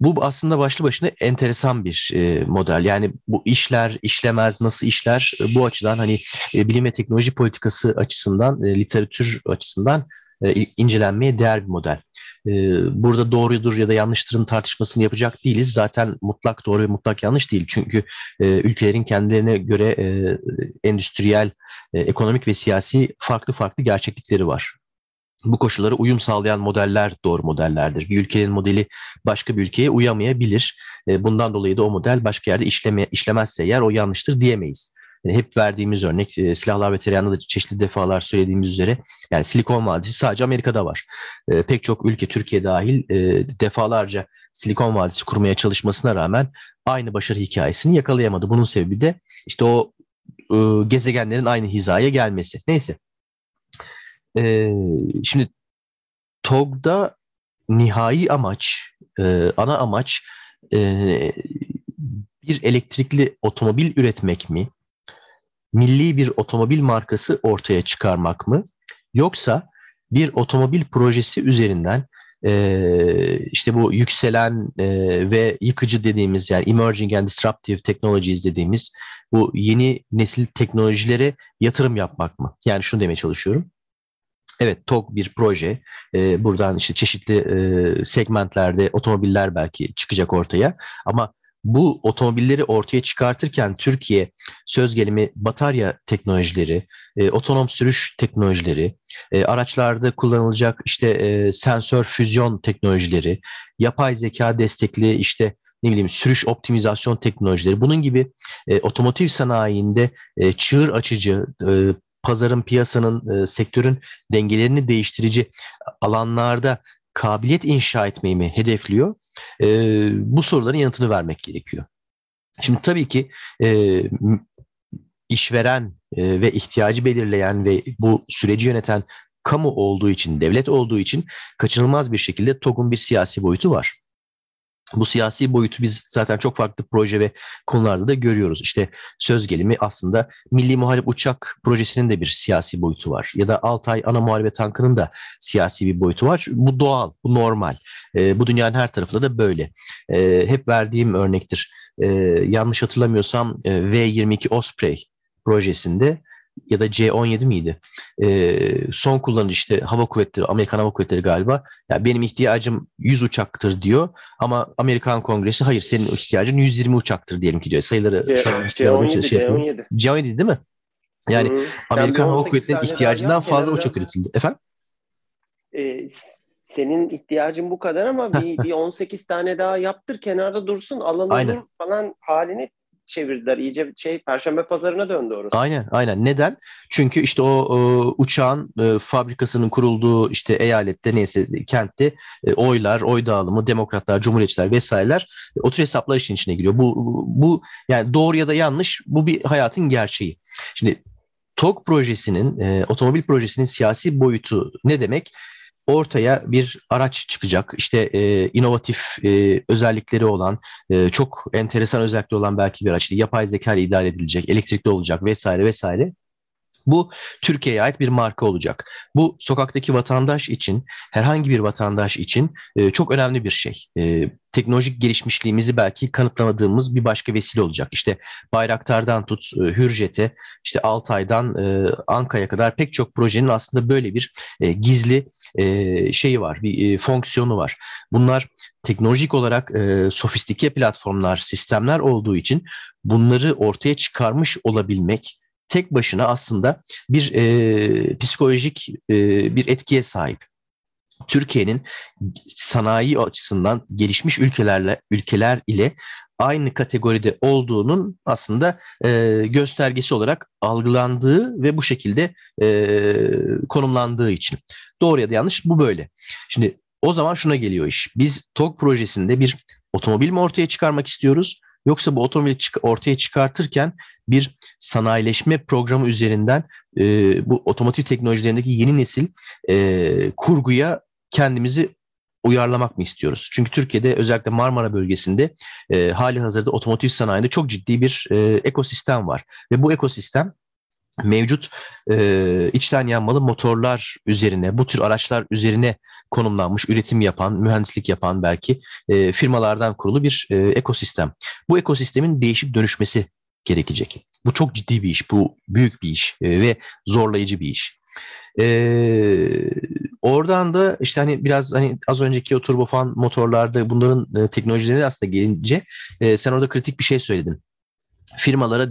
Bu aslında başlı başına enteresan bir e, model. Yani bu işler, işlemez, nasıl işler e, bu açıdan hani e, bilim ve teknoloji politikası açısından, e, literatür açısından e, incelenmeye değer bir model. E, burada doğrudur ya da yanlıştırın tartışmasını yapacak değiliz. Zaten mutlak doğru ve mutlak yanlış değil. Çünkü e, ülkelerin kendilerine göre e, endüstriyel, e, ekonomik ve siyasi farklı farklı gerçeklikleri var bu koşullara uyum sağlayan modeller doğru modellerdir. Bir ülkenin modeli başka bir ülkeye uyamayabilir. E, bundan dolayı da o model başka yerde işleme, işlemezse eğer o yanlıştır diyemeyiz. Yani hep verdiğimiz örnek e, silahlar ve tereyağında da çeşitli defalar söylediğimiz üzere yani Silikon Vadisi sadece Amerika'da var. E, pek çok ülke Türkiye dahil defalarca Silikon Vadisi kurmaya çalışmasına rağmen aynı başarı hikayesini yakalayamadı. Bunun sebebi de işte o gezegenlerin aynı hizaya gelmesi. Neyse e, şimdi TOG'da nihai amaç, e, ana amaç e, bir elektrikli otomobil üretmek mi? Milli bir otomobil markası ortaya çıkarmak mı? Yoksa bir otomobil projesi üzerinden e, işte bu yükselen e, ve yıkıcı dediğimiz yani emerging and disruptive technologies dediğimiz bu yeni nesil teknolojilere yatırım yapmak mı? Yani şunu demeye çalışıyorum. Evet TOG bir proje. Ee, buradan işte çeşitli e, segmentlerde otomobiller belki çıkacak ortaya. Ama bu otomobilleri ortaya çıkartırken Türkiye söz gelimi batarya teknolojileri, e, otonom sürüş teknolojileri, e, araçlarda kullanılacak işte e, sensör füzyon teknolojileri, yapay zeka destekli işte ne bileyim sürüş optimizasyon teknolojileri bunun gibi e, otomotiv sanayinde e, çığır açıcı e, pazarın, piyasanın, e, sektörün dengelerini değiştirici alanlarda kabiliyet inşa etmeyi mi hedefliyor? E, bu soruların yanıtını vermek gerekiyor. Şimdi tabii ki e, işveren e, ve ihtiyacı belirleyen ve bu süreci yöneten kamu olduğu için, devlet olduğu için kaçınılmaz bir şekilde TOG'un bir siyasi boyutu var. Bu siyasi boyutu biz zaten çok farklı proje ve konularda da görüyoruz. İşte söz gelimi aslında Milli Muharip Uçak projesinin de bir siyasi boyutu var. Ya da Altay Ana Muharebe Tankı'nın da siyasi bir boyutu var. Bu doğal, bu normal. E, bu dünyanın her tarafında da böyle. E, hep verdiğim örnektir. E, yanlış hatırlamıyorsam e, V-22 Osprey projesinde ya da C-17 miydi? E, son kullanıcı işte hava kuvvetleri, Amerikan hava kuvvetleri galiba. Ya benim ihtiyacım 100 uçaktır diyor ama Amerikan Kongresi hayır senin ihtiyacın 120 uçaktır diyelim ki diyor. Sayıları C- şu an C-17, şey C-17. C-17 değil mi? Yani Hı-hı. Amerikan hava kuvvetlerinin ihtiyacından fazla uçak üretildi. Efendim? Ee, senin ihtiyacın bu kadar ama bir, (laughs) bir 18 tane daha yaptır kenarda dursun alalım falan halini çevirdiler. İyice şey Perşembe pazarına döndü orası. Aynen aynen. Neden? Çünkü işte o, o uçağın e, fabrikasının kurulduğu işte eyalette neyse kentte e, oylar, oy dağılımı, demokratlar, cumhuriyetçiler vesaireler e, o tür hesaplar işin içine giriyor. Bu, bu yani doğru ya da yanlış bu bir hayatın gerçeği. Şimdi TOG projesinin, e, otomobil projesinin siyasi boyutu ne demek? Ortaya bir araç çıkacak. İşte e, inovatif e, özellikleri olan, e, çok enteresan özellikleri olan belki bir araç. İşte yapay zeka ile idare edilecek, elektrikli olacak vesaire vesaire. Bu Türkiye'ye ait bir marka olacak. Bu sokaktaki vatandaş için, herhangi bir vatandaş için e, çok önemli bir şey. E, teknolojik gelişmişliğimizi belki kanıtlamadığımız bir başka vesile olacak. İşte Bayraktar'dan tut e, Hürjet'e, işte Altay'dan e, Anka'ya kadar pek çok projenin aslında böyle bir e, gizli e, şeyi var, bir e, fonksiyonu var. Bunlar teknolojik olarak e, sofistike platformlar, sistemler olduğu için bunları ortaya çıkarmış olabilmek tek başına aslında bir e, psikolojik e, bir etkiye sahip. Türkiye'nin sanayi açısından gelişmiş ülkelerle ülkeler ile aynı kategoride olduğunun aslında e, göstergesi olarak algılandığı ve bu şekilde e, konumlandığı için. Doğru ya da yanlış bu böyle. Şimdi o zaman şuna geliyor iş. Biz TOG projesinde bir otomobil mi ortaya çıkarmak istiyoruz? Yoksa bu otomobili çık ortaya çıkartırken bir sanayileşme programı üzerinden e, bu otomotiv teknolojilerindeki yeni nesil e, kurguya kendimizi uyarlamak mı istiyoruz? Çünkü Türkiye'de özellikle Marmara bölgesinde e, hali hazırda otomotiv sanayinde çok ciddi bir e, ekosistem var. Ve bu ekosistem mevcut e, içten yanmalı motorlar üzerine, bu tür araçlar üzerine konumlanmış, üretim yapan, mühendislik yapan belki e, firmalardan kurulu bir e, ekosistem. Bu ekosistemin değişip dönüşmesi gerekecek. Bu çok ciddi bir iş, bu büyük bir iş e, ve zorlayıcı bir iş. Ee, oradan da işte hani biraz hani az önceki o turbofan motorlarda bunların e, teknolojileri aslında gelince e, sen orada kritik bir şey söyledin. Firmalara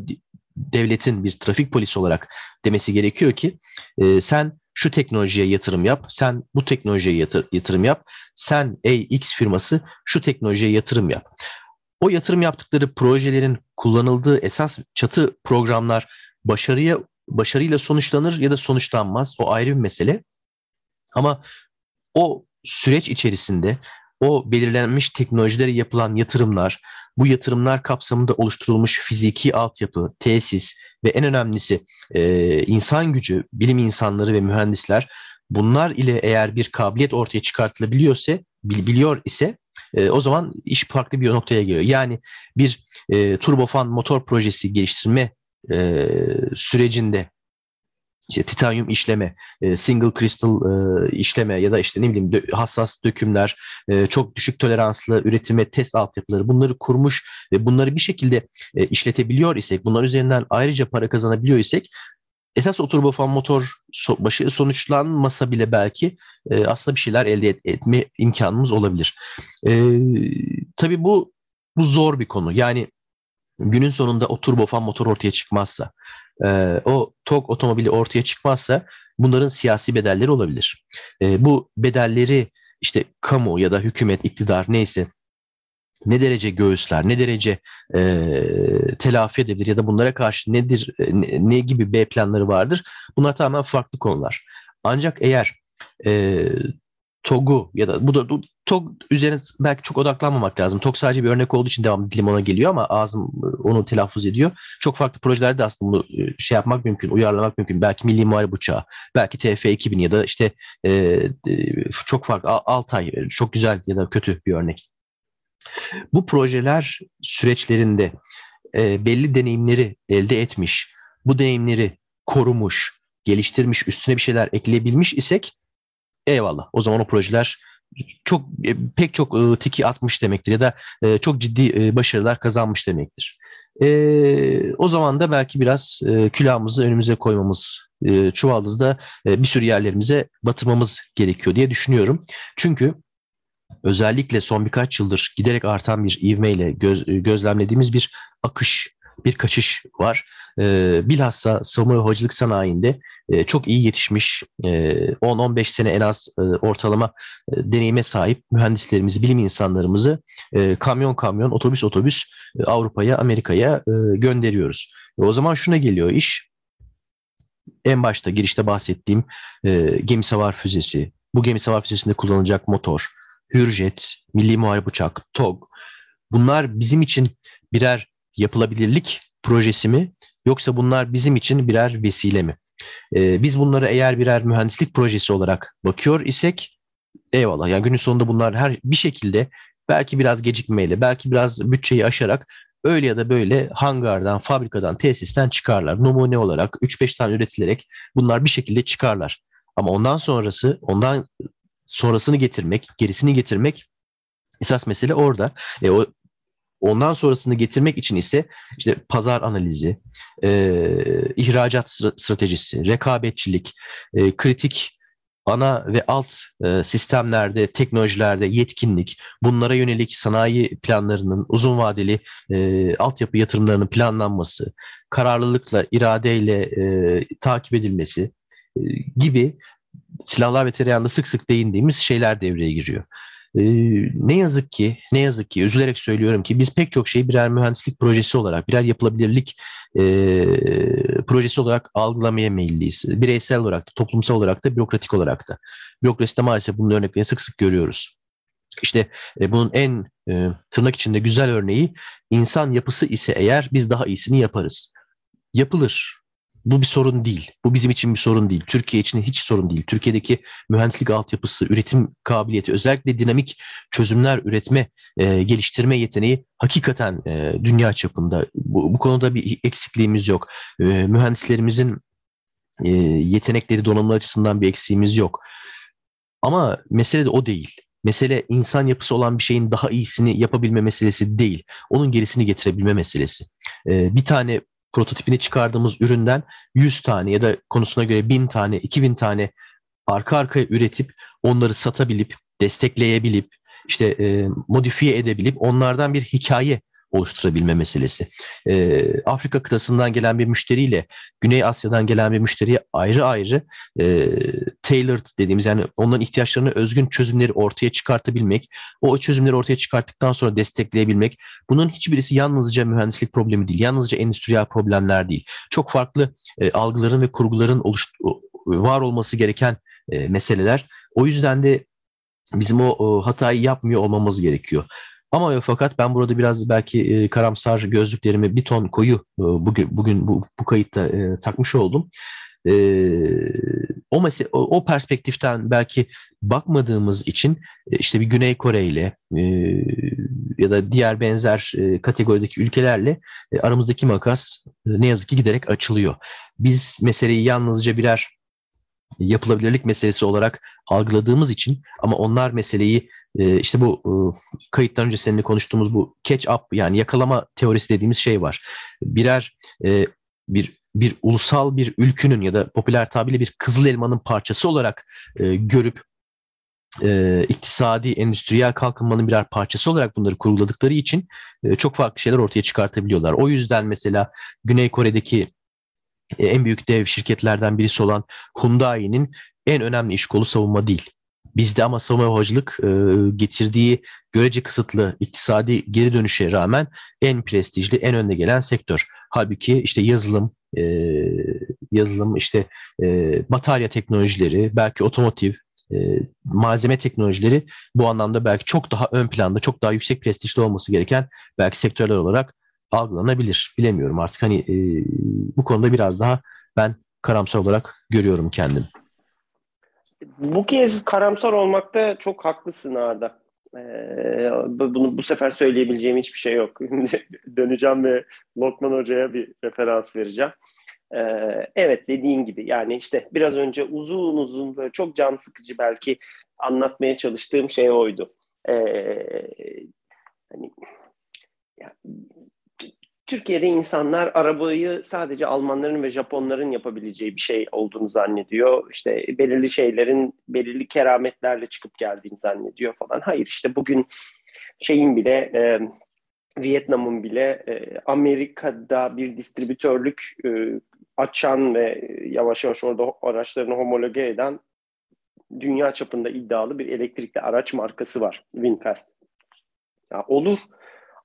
devletin bir trafik polisi olarak demesi gerekiyor ki e, sen şu teknolojiye yatırım yap, sen bu teknolojiye yatır, yatırım yap, sen ey X firması şu teknolojiye yatırım yap. O yatırım yaptıkları projelerin kullanıldığı esas çatı programlar başarıya başarıyla sonuçlanır ya da sonuçlanmaz. O ayrı bir mesele. Ama o süreç içerisinde o belirlenmiş teknolojilere yapılan yatırımlar, bu yatırımlar kapsamında oluşturulmuş fiziki altyapı, tesis ve en önemlisi e, insan gücü, bilim insanları ve mühendisler bunlar ile eğer bir kabiliyet ortaya çıkartılabiliyorsa, biliyor ise e, o zaman iş farklı bir noktaya geliyor. Yani bir e, turbofan motor projesi geliştirme e, sürecinde işte titanyum işleme, e, single crystal e, işleme ya da işte ne bileyim hassas dökümler, e, çok düşük toleranslı üretime test altyapıları bunları kurmuş ve bunları bir şekilde işletebiliyor isek, bunlar üzerinden ayrıca para kazanabiliyor isek esas o motor başı sonuçlanmasa bile belki aslında bir şeyler elde et- etme imkanımız olabilir. Tabii bu bu zor bir konu. Yani günün sonunda o turbofan motor ortaya çıkmazsa, e, o TOG otomobili ortaya çıkmazsa bunların siyasi bedelleri olabilir. E, bu bedelleri işte kamu ya da hükümet, iktidar neyse ne derece göğüsler, ne derece e, telafi edebilir ya da bunlara karşı nedir, ne, ne gibi B planları vardır? Bunlar tamamen farklı konular. Ancak eğer e, TOG'u ya da bu da TOG üzerine belki çok odaklanmamak lazım. TOG sadece bir örnek olduğu için devam dilim ona geliyor ama ağzım onu telaffuz ediyor. Çok farklı projelerde aslında bunu şey yapmak mümkün, uyarlamak mümkün. Belki Milli Muharip Uçağı, belki TF2000 ya da işte e, çok farklı Altay çok güzel ya da kötü bir örnek. Bu projeler süreçlerinde e, belli deneyimleri elde etmiş, bu deneyimleri korumuş, geliştirmiş, üstüne bir şeyler ekleyebilmiş isek eyvallah. O zaman o projeler çok e, pek çok e, tiki atmış demektir ya da e, çok ciddi başarılar kazanmış demektir. E, o zaman da belki biraz e, külahımızı önümüze koymamız, e, çuvaldızda bir sürü yerlerimize batırmamız gerekiyor diye düşünüyorum. Çünkü özellikle son birkaç yıldır giderek artan bir ivmeyle göz, gözlemlediğimiz bir akış, bir kaçış var. E, bilhassa savunma ve havacılık sanayinde e, çok iyi yetişmiş, e, 10-15 sene en az e, ortalama e, deneyime sahip mühendislerimizi, bilim insanlarımızı e, kamyon kamyon, otobüs otobüs e, Avrupa'ya, Amerika'ya e, gönderiyoruz. E, o zaman şuna geliyor iş, en başta girişte bahsettiğim e, gemi savar füzesi, bu gemi savar füzesinde kullanılacak motor, Hürjet, Milli Muharip Uçak, TOG bunlar bizim için birer yapılabilirlik projesi mi yoksa bunlar bizim için birer vesile mi? Ee, biz bunları eğer birer mühendislik projesi olarak bakıyor isek Eyvallah. Yani günün sonunda bunlar her bir şekilde belki biraz gecikmeyle, belki biraz bütçeyi aşarak öyle ya da böyle hangardan, fabrikadan, tesisten çıkarlar. Numune olarak 3-5 tane üretilerek bunlar bir şekilde çıkarlar. Ama ondan sonrası, ondan sonrasını getirmek, gerisini getirmek esas mesele orada. E, o Ondan sonrasını getirmek için ise işte pazar analizi, e, ihracat stratejisi, rekabetçilik, e, kritik ana ve alt e, sistemlerde, teknolojilerde yetkinlik, bunlara yönelik sanayi planlarının uzun vadeli e, altyapı yatırımlarının planlanması, kararlılıkla, iradeyle e, takip edilmesi e, gibi silahlar ve tereyağında sık sık değindiğimiz şeyler devreye giriyor. Ee, ne yazık ki, ne yazık ki üzülerek söylüyorum ki biz pek çok şeyi birer mühendislik projesi olarak, birer yapılabilirlik e, projesi olarak algılamaya meyilliyiz. Bireysel olarak da, toplumsal olarak da, bürokratik olarak da. Bürokraside maalesef bunun örneklerini sık sık görüyoruz. İşte e, bunun en e, tırnak içinde güzel örneği insan yapısı ise eğer biz daha iyisini yaparız. Yapılır. Bu bir sorun değil. Bu bizim için bir sorun değil. Türkiye için hiç sorun değil. Türkiye'deki mühendislik altyapısı, üretim kabiliyeti, özellikle dinamik çözümler üretme, e, geliştirme yeteneği hakikaten e, dünya çapında. Bu, bu konuda bir eksikliğimiz yok. E, mühendislerimizin e, yetenekleri, donanımlar açısından bir eksiğimiz yok. Ama mesele de o değil. Mesele insan yapısı olan bir şeyin daha iyisini yapabilme meselesi değil. Onun gerisini getirebilme meselesi. Ee, bir tane prototipini çıkardığımız üründen 100 tane ya da konusuna göre 1000 tane, 2000 tane arka arkaya üretip onları satabilip, destekleyebilip, işte e, modifiye edebilip onlardan bir hikaye oluşturabilme meselesi. E, Afrika kıtasından gelen bir müşteriyle Güney Asya'dan gelen bir müşteriye ayrı ayrı e, tailored dediğimiz yani onların ihtiyaçlarına özgün çözümleri ortaya çıkartabilmek, o çözümleri ortaya çıkarttıktan sonra destekleyebilmek bunun hiçbirisi yalnızca mühendislik problemi değil, yalnızca endüstriyel problemler değil. Çok farklı e, algıların ve kurguların oluş, var olması gereken e, meseleler. O yüzden de bizim o, o hatayı yapmıyor olmamız gerekiyor. Ama fakat ben burada biraz belki e, karamsar gözlüklerimi bir ton koyu e, bugün bugün bu, bu kayıtta e, takmış oldum. E, o, mesele, o, o perspektiften belki bakmadığımız için e, işte bir Güney Kore ile e, ya da diğer benzer e, kategorideki ülkelerle e, aramızdaki makas e, ne yazık ki giderek açılıyor. Biz meseleyi yalnızca birer yapılabilirlik meselesi olarak algıladığımız için ama onlar meseleyi e, işte bu e, kayıttan önce seninle konuştuğumuz bu catch up yani yakalama teorisi dediğimiz şey var. Birer e, bir bir ulusal bir ülkünün ya da popüler tabirle bir kızıl elmanın parçası olarak e, görüp e, iktisadi, endüstriyel kalkınmanın birer parçası olarak bunları kurguladıkları için çok farklı şeyler ortaya çıkartabiliyorlar. O yüzden mesela Güney Kore'deki en büyük dev şirketlerden birisi olan Hyundai'nin en önemli iş kolu savunma değil. Bizde ama savunma havacılık e, getirdiği görece kısıtlı iktisadi geri dönüşe rağmen en prestijli, en önde gelen sektör. Halbuki işte yazılım, e, yazılım işte e, batarya teknolojileri, belki otomotiv, e, malzeme teknolojileri bu anlamda belki çok daha ön planda, çok daha yüksek prestijli olması gereken belki sektörler olarak algılanabilir. Bilemiyorum artık hani e, bu konuda biraz daha ben karamsar olarak görüyorum kendim. Bu kez karamsar olmakta çok haklısın Arda. Ee, bunu bu sefer söyleyebileceğim hiçbir şey yok. (laughs) Döneceğim ve Lokman Hoca'ya bir referans vereceğim. Ee, evet dediğin gibi yani işte biraz önce uzun uzun böyle çok can sıkıcı belki anlatmaya çalıştığım şey oydu. Ee, hani ya, Türkiye'de insanlar arabayı sadece Almanların ve Japonların yapabileceği bir şey olduğunu zannediyor. İşte belirli şeylerin belirli kerametlerle çıkıp geldiğini zannediyor falan. Hayır işte bugün şeyin bile e, Vietnam'ın bile e, Amerika'da bir distribütörlük e, açan ve yavaş yavaş orada araçlarını homologe eden dünya çapında iddialı bir elektrikli araç markası var. Winfast. Ya olur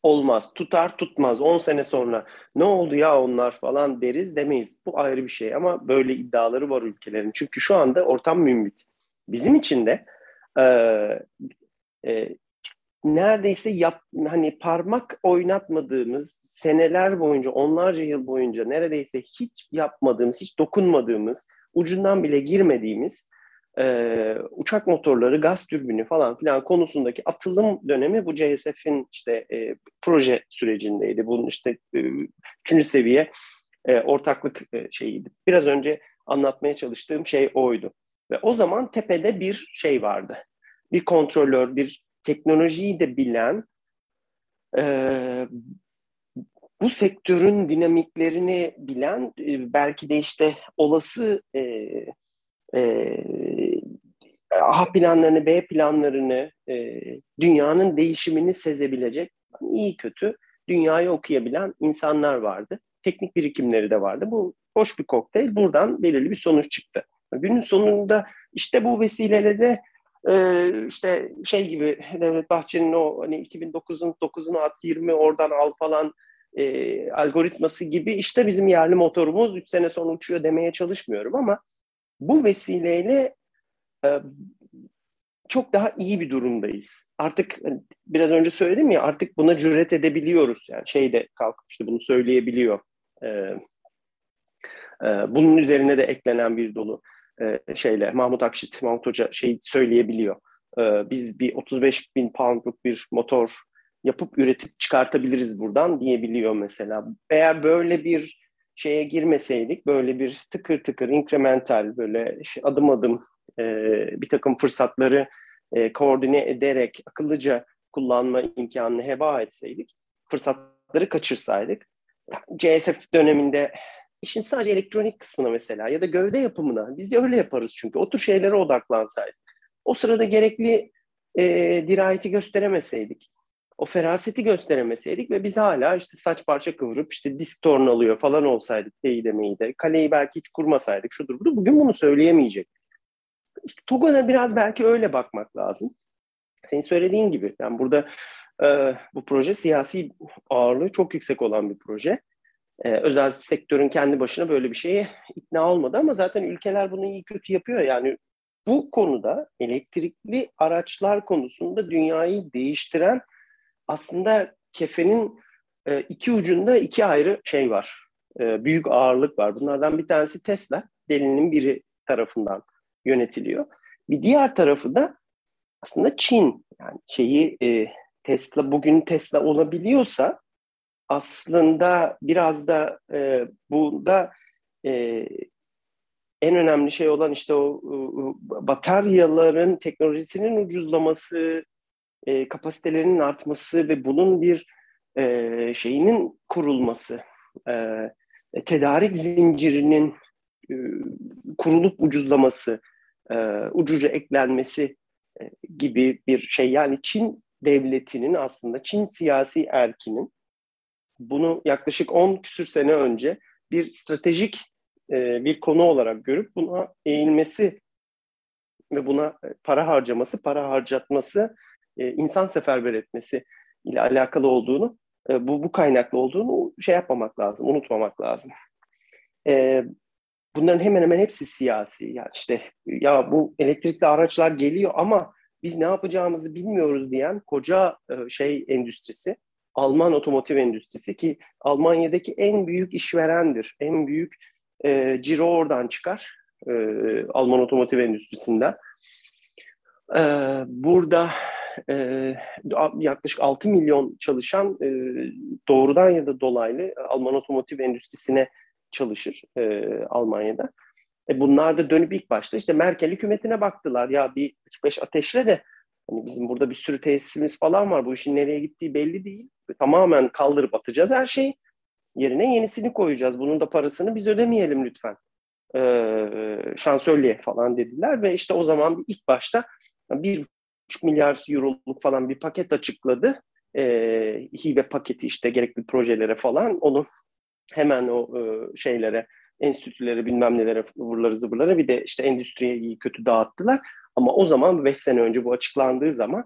olmaz. Tutar tutmaz. 10 sene sonra ne oldu ya onlar falan deriz demeyiz. Bu ayrı bir şey ama böyle iddiaları var ülkelerin. Çünkü şu anda ortam mümbit. Bizim için de e, e, neredeyse yap, hani parmak oynatmadığımız seneler boyunca onlarca yıl boyunca neredeyse hiç yapmadığımız hiç dokunmadığımız ucundan bile girmediğimiz e, uçak motorları, gaz türbini falan filan konusundaki atılım dönemi bu CSF'in işte e, proje sürecindeydi. Bunun işte e, üçüncü seviye e, ortaklık e, şeyiydi. Biraz önce anlatmaya çalıştığım şey oydu. Ve o zaman tepede bir şey vardı. Bir kontrolör, bir teknolojiyi de bilen, e, bu sektörün dinamiklerini bilen, e, belki de işte olası e, e, A planlarını, B planlarını, e, dünyanın değişimini sezebilecek, iyi kötü dünyayı okuyabilen insanlar vardı. Teknik birikimleri de vardı. Bu hoş bir kokteyl. Buradan belirli bir sonuç çıktı. Günün sonunda işte bu vesileyle de e, işte şey gibi Devlet Bahçeli'nin o hani 2009'un 9'unu at 20 oradan al falan e, algoritması gibi işte bizim yerli motorumuz 3 sene sonra uçuyor demeye çalışmıyorum ama bu vesileyle e, çok daha iyi bir durumdayız. Artık hani, biraz önce söyledim ya artık buna cüret edebiliyoruz. Yani şey de kalkmıştı bunu söyleyebiliyor. E, e, bunun üzerine de eklenen bir dolu şeyle Mahmut Akşit, Mahmut Hoca şey söyleyebiliyor. Biz bir 35 bin poundluk bir motor yapıp üretip çıkartabiliriz buradan diyebiliyor mesela. Eğer böyle bir şeye girmeseydik, böyle bir tıkır tıkır, incremental, böyle adım adım e, bir takım fırsatları e, koordine ederek akıllıca kullanma imkanını heba etseydik, fırsatları kaçırsaydık, CSF döneminde işin sadece elektronik kısmına mesela ya da gövde yapımına, biz de öyle yaparız çünkü, o tür şeylere odaklansaydık. O sırada gerekli e, dirayeti gösteremeseydik, o feraseti gösteremeseydik ve biz hala işte saç parça kıvırıp işte disk torn alıyor falan olsaydık deyi de kaleyi belki hiç kurmasaydık şudur budur bugün bunu söyleyemeyecek. İşte Togo'da biraz belki öyle bakmak lazım. Senin söylediğin gibi yani burada e, bu proje siyasi ağırlığı çok yüksek olan bir proje. E, özel sektörün kendi başına böyle bir şeye ikna olmadı ama zaten ülkeler bunu iyi kötü yapıyor. Yani bu konuda elektrikli araçlar konusunda dünyayı değiştiren aslında kefenin e, iki ucunda iki ayrı şey var. E, büyük ağırlık var. Bunlardan bir tanesi Tesla. Delinin biri tarafından yönetiliyor. Bir diğer tarafı da aslında Çin. Yani şeyi e, Tesla bugün Tesla olabiliyorsa aslında biraz da e, bunda e, en önemli şey olan işte o e, bataryaların teknolojisinin ucuzlaması, e, kapasitelerinin artması ve bunun bir e, şeyinin kurulması, e, tedarik zincirinin e, kurulup ucuzlaması, e, ucuca eklenmesi e, gibi bir şey. Yani Çin devletinin aslında Çin siyasi erkinin bunu yaklaşık 10 küsür sene önce bir stratejik e, bir konu olarak görüp buna eğilmesi ve buna para harcaması, para harcatması e, insan seferber etmesi ile alakalı olduğunu, e, bu, bu kaynaklı olduğunu şey yapmamak lazım, unutmamak lazım. E, bunların hemen hemen hepsi siyasi. Yani işte ya bu elektrikli araçlar geliyor ama biz ne yapacağımızı bilmiyoruz diyen koca şey endüstrisi, Alman otomotiv endüstrisi ki Almanya'daki en büyük işverendir. En büyük e, ciro oradan çıkar. E, Alman otomotiv endüstrisinden. E, burada e, yaklaşık 6 milyon çalışan e, doğrudan ya da dolaylı Alman otomotiv endüstrisine çalışır e, Almanya'da. E, bunlar da dönüp ilk başta işte Merkel hükümetine baktılar. Ya bir 3-5 ateşle de hani bizim burada bir sürü tesisimiz falan var. Bu işin nereye gittiği belli değil. Tamamen kaldırıp atacağız her şeyi. Yerine yenisini koyacağız. Bunun da parasını biz ödemeyelim lütfen. Ee, şansölye falan dediler ve işte o zaman ilk başta bir 3 milyar euroluk falan bir paket açıkladı. E, hibe paketi işte gerekli projelere falan onu hemen o e, şeylere enstitülere bilmem nelere vurları zıvırlara bir de işte endüstriye kötü dağıttılar. Ama o zaman 5 sene önce bu açıklandığı zaman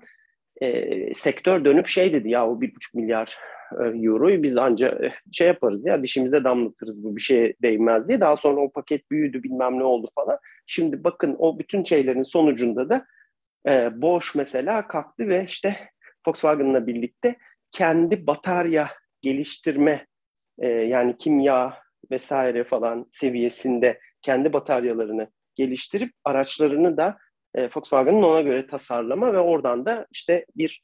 e, sektör dönüp şey dedi ya o 1,5 milyar e, euroyu biz anca e, şey yaparız ya dişimize damlatırız bu bir şeye değmez diye. Daha sonra o paket büyüdü bilmem ne oldu falan. Şimdi bakın o bütün şeylerin sonucunda da e, Bosch mesela kalktı ve işte Volkswagen'la birlikte kendi batarya geliştirme e, yani kimya vesaire falan seviyesinde kendi bataryalarını geliştirip araçlarını da e, Volkswagen'ın ona göre tasarlama ve oradan da işte bir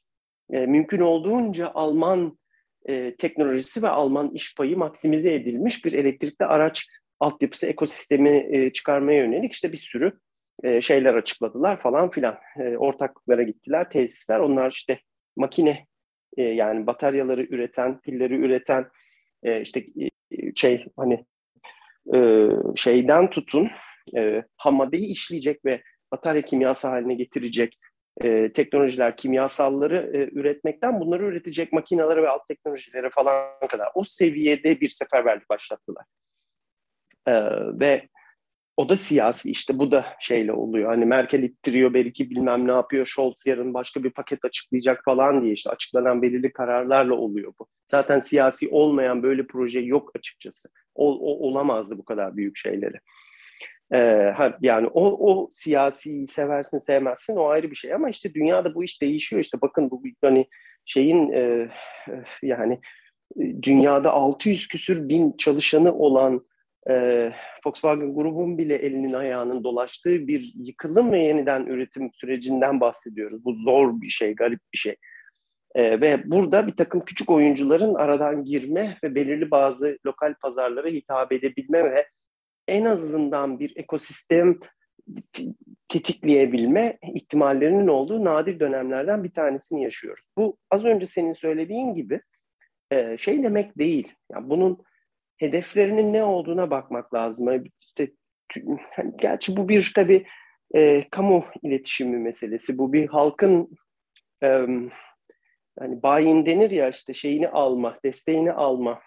e, mümkün olduğunca Alman e, teknolojisi ve Alman iş payı maksimize edilmiş bir elektrikli araç altyapısı ekosistemi e, çıkarmaya yönelik işte bir sürü e, şeyler açıkladılar falan filan. E, ortaklıklara gittiler, tesisler. Onlar işte makine e, yani bataryaları üreten, pilleri üreten e, işte e, şey hani e, şeyden tutun e, ham maddeyi işleyecek ve batarya kimyası haline getirecek e, teknolojiler, kimyasalları e, üretmekten bunları üretecek makinalara ve alt teknolojilere falan kadar o seviyede bir seferberlik başlattılar. E, ve o da siyasi işte bu da şeyle oluyor. Hani Merkel ittiriyor belki bilmem ne yapıyor. Scholz yarın başka bir paket açıklayacak falan diye işte açıklanan belirli kararlarla oluyor bu. Zaten siyasi olmayan böyle proje yok açıkçası. O, o olamazdı bu kadar büyük şeyleri. Ee, yani o, o siyasi seversin sevmezsin o ayrı bir şey ama işte dünyada bu iş değişiyor işte bakın bu hani şeyin e, yani dünyada 600 küsür bin çalışanı olan e, Volkswagen grubun bile elinin ayağının dolaştığı bir yıkılım ve yeniden üretim sürecinden bahsediyoruz. Bu zor bir şey, garip bir şey. E, ve burada bir takım küçük oyuncuların aradan girme ve belirli bazı lokal pazarlara hitap edebilme ve en azından bir ekosistem tetikleyebilme ihtimallerinin olduğu nadir dönemlerden bir tanesini yaşıyoruz. Bu az önce senin söylediğin gibi e, şey demek değil. Yani bunun hedeflerinin ne olduğuna bakmak lazım. İşte, hani gerçi bu bir tabii e, kamu iletişimi meselesi. Bu bir halkın e, hani bayin denir ya işte şeyini alma, desteğini alma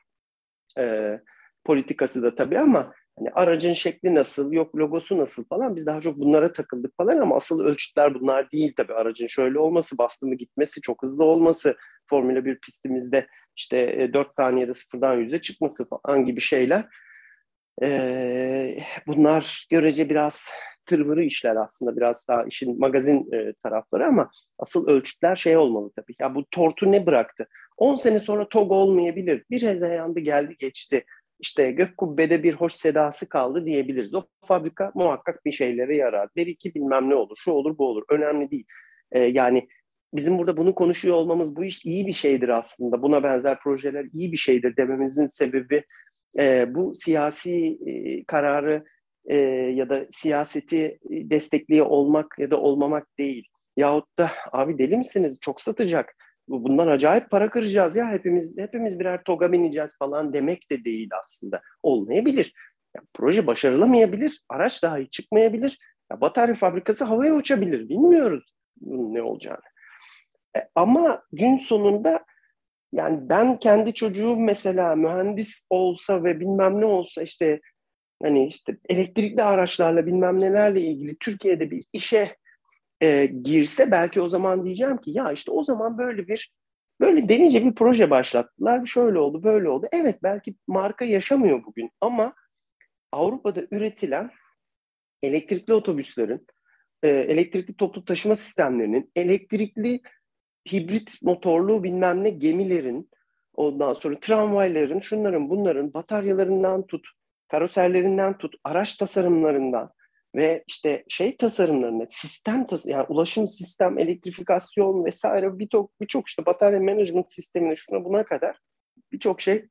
e, politikası da tabii ama hani aracın şekli nasıl, yok logosu nasıl falan biz daha çok bunlara takıldık falan ama asıl ölçütler bunlar değil tabii. Aracın şöyle olması, bastımı gitmesi, çok hızlı olması, Formula 1 pistimizde işte 4 e, saniyede sıfırdan yüze çıkması falan gibi şeyler. Ee, bunlar görece biraz tırvırı işler aslında biraz daha işin magazin e, tarafları ama asıl ölçütler şey olmalı tabii. Ya bu tortu ne bıraktı? 10 sene sonra TOG olmayabilir. Bir hezeyandı geldi geçti. İşte gök kubbede bir hoş sedası kaldı diyebiliriz. O fabrika muhakkak bir şeylere yarar. Bir iki bilmem ne olur, şu olur bu olur. Önemli değil. Ee, yani bizim burada bunu konuşuyor olmamız bu iş iyi bir şeydir aslında. Buna benzer projeler iyi bir şeydir dememizin sebebi e, bu siyasi e, kararı e, ya da siyaseti destekliyor olmak ya da olmamak değil. Yahut da abi deli misiniz çok satacak bundan acayip para kıracağız ya hepimiz hepimiz birer toga bineceğiz falan demek de değil aslında. Olmayabilir. Yani proje başarılamayabilir, araç daha iyi çıkmayabilir. Ya batarya fabrikası havaya uçabilir. Bilmiyoruz ne olacağını. E, ama gün sonunda yani ben kendi çocuğum mesela mühendis olsa ve bilmem ne olsa işte hani işte elektrikli araçlarla bilmem nelerle ilgili Türkiye'de bir işe e, girse belki o zaman diyeceğim ki ya işte o zaman böyle bir böyle delice bir proje başlattılar. Şöyle oldu, böyle oldu. Evet belki marka yaşamıyor bugün ama Avrupa'da üretilen elektrikli otobüslerin, e, elektrikli toplu taşıma sistemlerinin, elektrikli hibrit motorlu bilmem ne gemilerin, ondan sonra tramvayların, şunların bunların bataryalarından tut, karoserlerinden tut, araç tasarımlarından ve işte şey tasarımlarına, sistem tas yani ulaşım sistem, elektrifikasyon vesaire birçok birçok işte batarya management sistemine şuna buna kadar birçok şey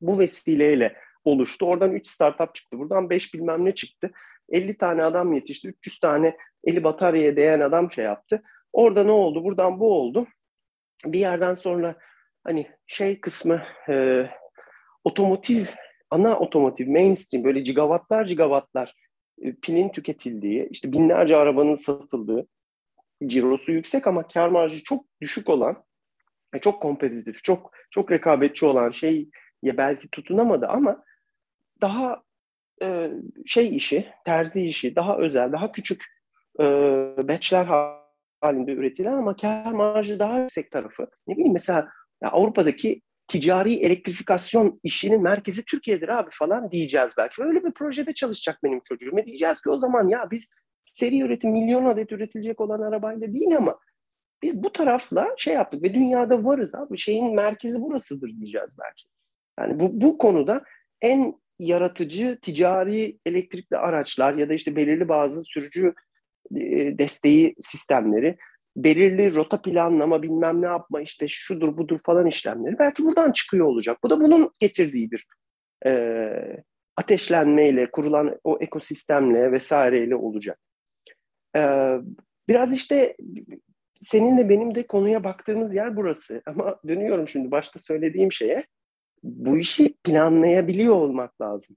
bu vesileyle oluştu. Oradan 3 startup çıktı. Buradan 5 bilmem ne çıktı. 50 tane adam yetişti. 300 tane eli bataryaya değen adam şey yaptı. Orada ne oldu? Buradan bu oldu. Bir yerden sonra hani şey kısmı e, otomotiv, ana otomotiv, mainstream böyle gigawattlar gigawattlar e, pilin tüketildiği, işte binlerce arabanın satıldığı, cirosu yüksek ama kar marjı çok düşük olan, çok kompetitif, çok çok rekabetçi olan şey ya belki tutunamadı ama daha e, şey işi, terzi işi, daha özel, daha küçük e, batchler halinde üretilen ama kar marjı daha yüksek tarafı. Ne bileyim mesela Avrupa'daki ticari elektrifikasyon işinin merkezi Türkiye'dir abi falan diyeceğiz belki. Öyle bir projede çalışacak benim çocuğum. E diyeceğiz ki o zaman ya biz seri üretim milyon adet üretilecek olan arabayla değil ama biz bu tarafla şey yaptık ve dünyada varız abi. Şeyin merkezi burasıdır diyeceğiz belki. Yani bu, bu konuda en yaratıcı ticari elektrikli araçlar ya da işte belirli bazı sürücü e, desteği sistemleri, belirli rota planlama bilmem ne yapma işte şudur budur falan işlemleri belki buradan çıkıyor olacak. Bu da bunun getirdiği bir e, ateşlenmeyle kurulan o ekosistemle vesaireyle olacak. E, biraz işte seninle benim de konuya baktığımız yer burası. Ama dönüyorum şimdi başta söylediğim şeye. Bu işi planlayabiliyor olmak lazım.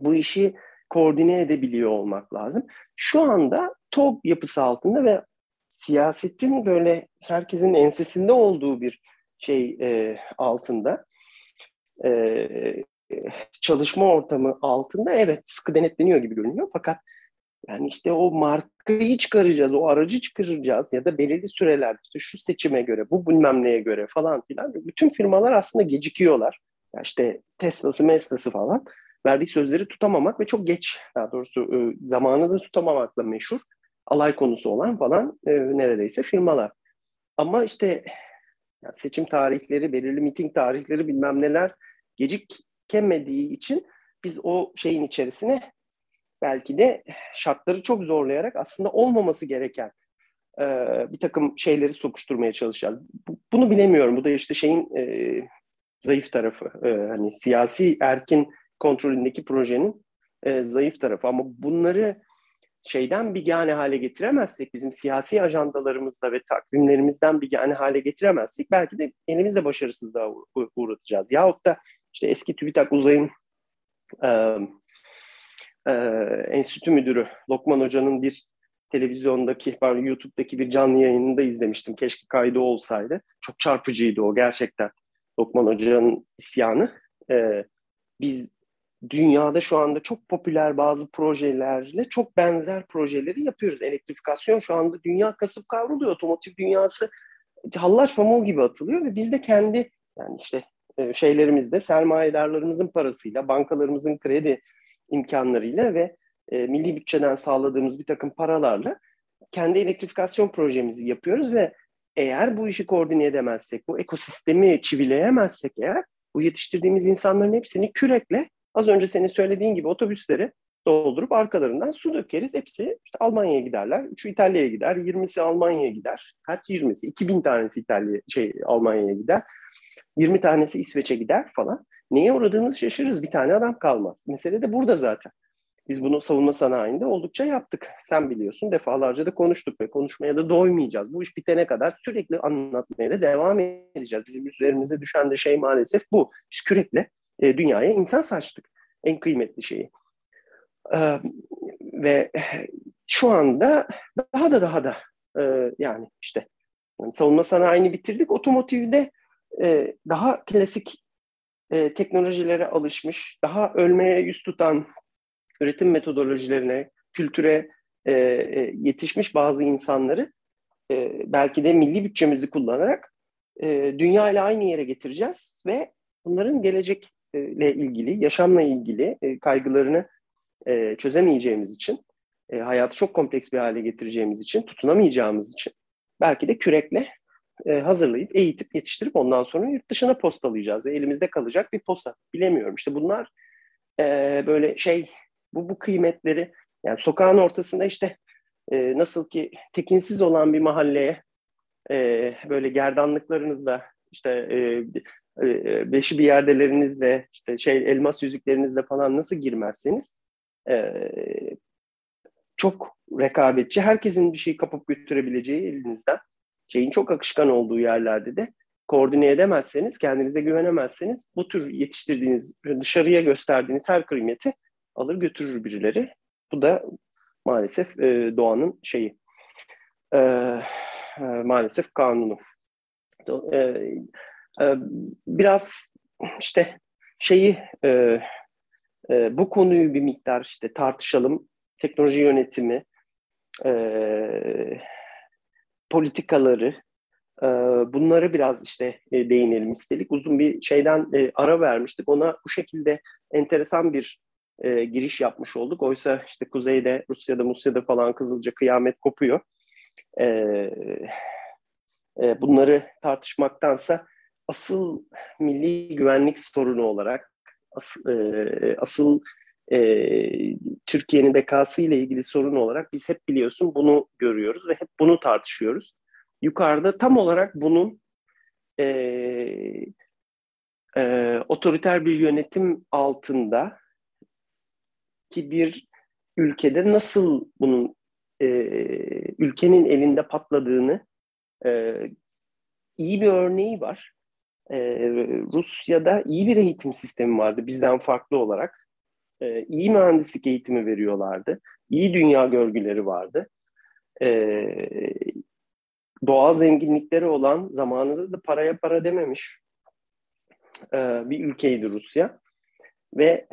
Bu işi koordine edebiliyor olmak lazım. Şu anda TOG yapısı altında ve siyasetin böyle herkesin ensesinde olduğu bir şey e, altında e, çalışma ortamı altında evet sıkı denetleniyor gibi görünüyor fakat yani işte o markayı çıkaracağız, o aracı çıkaracağız ya da belirli süreler işte şu seçime göre, bu bilmem neye göre falan filan. Bütün firmalar aslında gecikiyorlar. Ya işte Tesla'sı, Mesla'sı falan verdiği sözleri tutamamak ve çok geç daha doğrusu e, zamanı da tutamamakla meşhur alay konusu olan falan e, neredeyse firmalar. Ama işte ya seçim tarihleri, belirli miting tarihleri bilmem neler gecikemediği için biz o şeyin içerisine belki de şartları çok zorlayarak aslında olmaması gereken e, bir takım şeyleri sokuşturmaya çalışacağız. Bu, bunu bilemiyorum. Bu da işte şeyin e, zayıf tarafı. E, hani siyasi erkin kontrolündeki projenin e, zayıf tarafı. Ama bunları şeyden bir gane hale getiremezsek, bizim siyasi ajandalarımızda ve takvimlerimizden bir gane hale getiremezsek belki de elimizde başarısızlığa uğratacağız. Yahut da işte eski TÜBİTAK uzayın e, e, enstitü müdürü Lokman Hoca'nın bir televizyondaki, pardon, YouTube'daki bir canlı yayınında izlemiştim. Keşke kaydı olsaydı. Çok çarpıcıydı o gerçekten. Lokman Hoca'nın isyanı. E, biz dünyada şu anda çok popüler bazı projelerle çok benzer projeleri yapıyoruz. Elektrifikasyon şu anda dünya kasıp kavruluyor. Otomotiv dünyası hallaç pamuğu gibi atılıyor ve biz de kendi yani işte e, şeylerimizde sermayedarlarımızın parasıyla, bankalarımızın kredi imkanlarıyla ve e, milli bütçeden sağladığımız bir takım paralarla kendi elektrifikasyon projemizi yapıyoruz ve eğer bu işi koordine edemezsek, bu ekosistemi çivileyemezsek eğer bu yetiştirdiğimiz insanların hepsini kürekle az önce senin söylediğin gibi otobüsleri doldurup arkalarından su dökeriz. Hepsi işte Almanya'ya giderler. Üçü İtalya'ya gider. 20'si Almanya'ya gider. Kaç 20'si? 2000 tanesi İtalya şey Almanya'ya gider. 20 tanesi İsveç'e gider falan. Neye uğradığımızı şaşırırız. Bir tane adam kalmaz. Mesele de burada zaten. Biz bunu savunma sanayinde oldukça yaptık. Sen biliyorsun defalarca da konuştuk ve konuşmaya da doymayacağız. Bu iş bitene kadar sürekli anlatmaya da devam edeceğiz. Bizim üzerimize düşen de şey maalesef bu. Biz kürekle e, dünyaya insan saçtık. En kıymetli şeyi. E, ve şu anda daha da daha da e, yani işte yani savunma sanayini bitirdik. Otomotivde e, daha klasik e, teknolojilere alışmış, daha ölmeye yüz tutan üretim metodolojilerine, kültüre e, e, yetişmiş bazı insanları e, belki de milli bütçemizi kullanarak e, dünya ile aynı yere getireceğiz ve bunların gelecekle ilgili, yaşamla ilgili e, kaygılarını e, çözemeyeceğimiz için, e, hayatı çok kompleks bir hale getireceğimiz için, tutunamayacağımız için belki de kürekle hazırlayıp, eğitip, yetiştirip ondan sonra yurt dışına postalayacağız ve elimizde kalacak bir posta. Bilemiyorum. İşte bunlar böyle şey, bu, bu kıymetleri, yani sokağın ortasında işte nasıl ki tekinsiz olan bir mahalleye böyle gerdanlıklarınızla işte e, beşi bir yerdelerinizle işte şey elmas yüzüklerinizle falan nasıl girmezseniz e, çok rekabetçi herkesin bir şey kapıp götürebileceği elinizden şeyin çok akışkan olduğu yerlerde de koordine edemezseniz, kendinize güvenemezseniz bu tür yetiştirdiğiniz, dışarıya gösterdiğiniz her kıymeti alır götürür birileri. Bu da maalesef e, doğanın şeyi. E, e, maalesef kanunu. E, e, biraz işte şeyi e, e, bu konuyu bir miktar işte tartışalım. Teknoloji yönetimi, e, politikaları, bunları biraz işte değinelim istedik. Uzun bir şeyden ara vermiştik. Ona bu şekilde enteresan bir e, giriş yapmış olduk. Oysa işte kuzeyde, Rusya'da, Musya'da falan Kızılca kıyamet kopuyor. E, e, bunları tartışmaktansa asıl milli güvenlik sorunu olarak As, e, asıl e, Türkiye'nin bekası ile ilgili sorun olarak biz hep biliyorsun bunu görüyoruz ve hep bunu tartışıyoruz. Yukarıda tam olarak bunun e, e, otoriter bir yönetim altında ki bir ülkede nasıl bunun e, ülkenin elinde patladığını e, iyi bir örneği var. E, Rusya'da iyi bir eğitim sistemi vardı bizden farklı olarak. E, iyi mühendislik eğitimi veriyorlardı. İyi dünya görgüleri vardı. E, doğal zenginlikleri olan zamanında da paraya para dememiş e, bir ülkeydi Rusya. Ve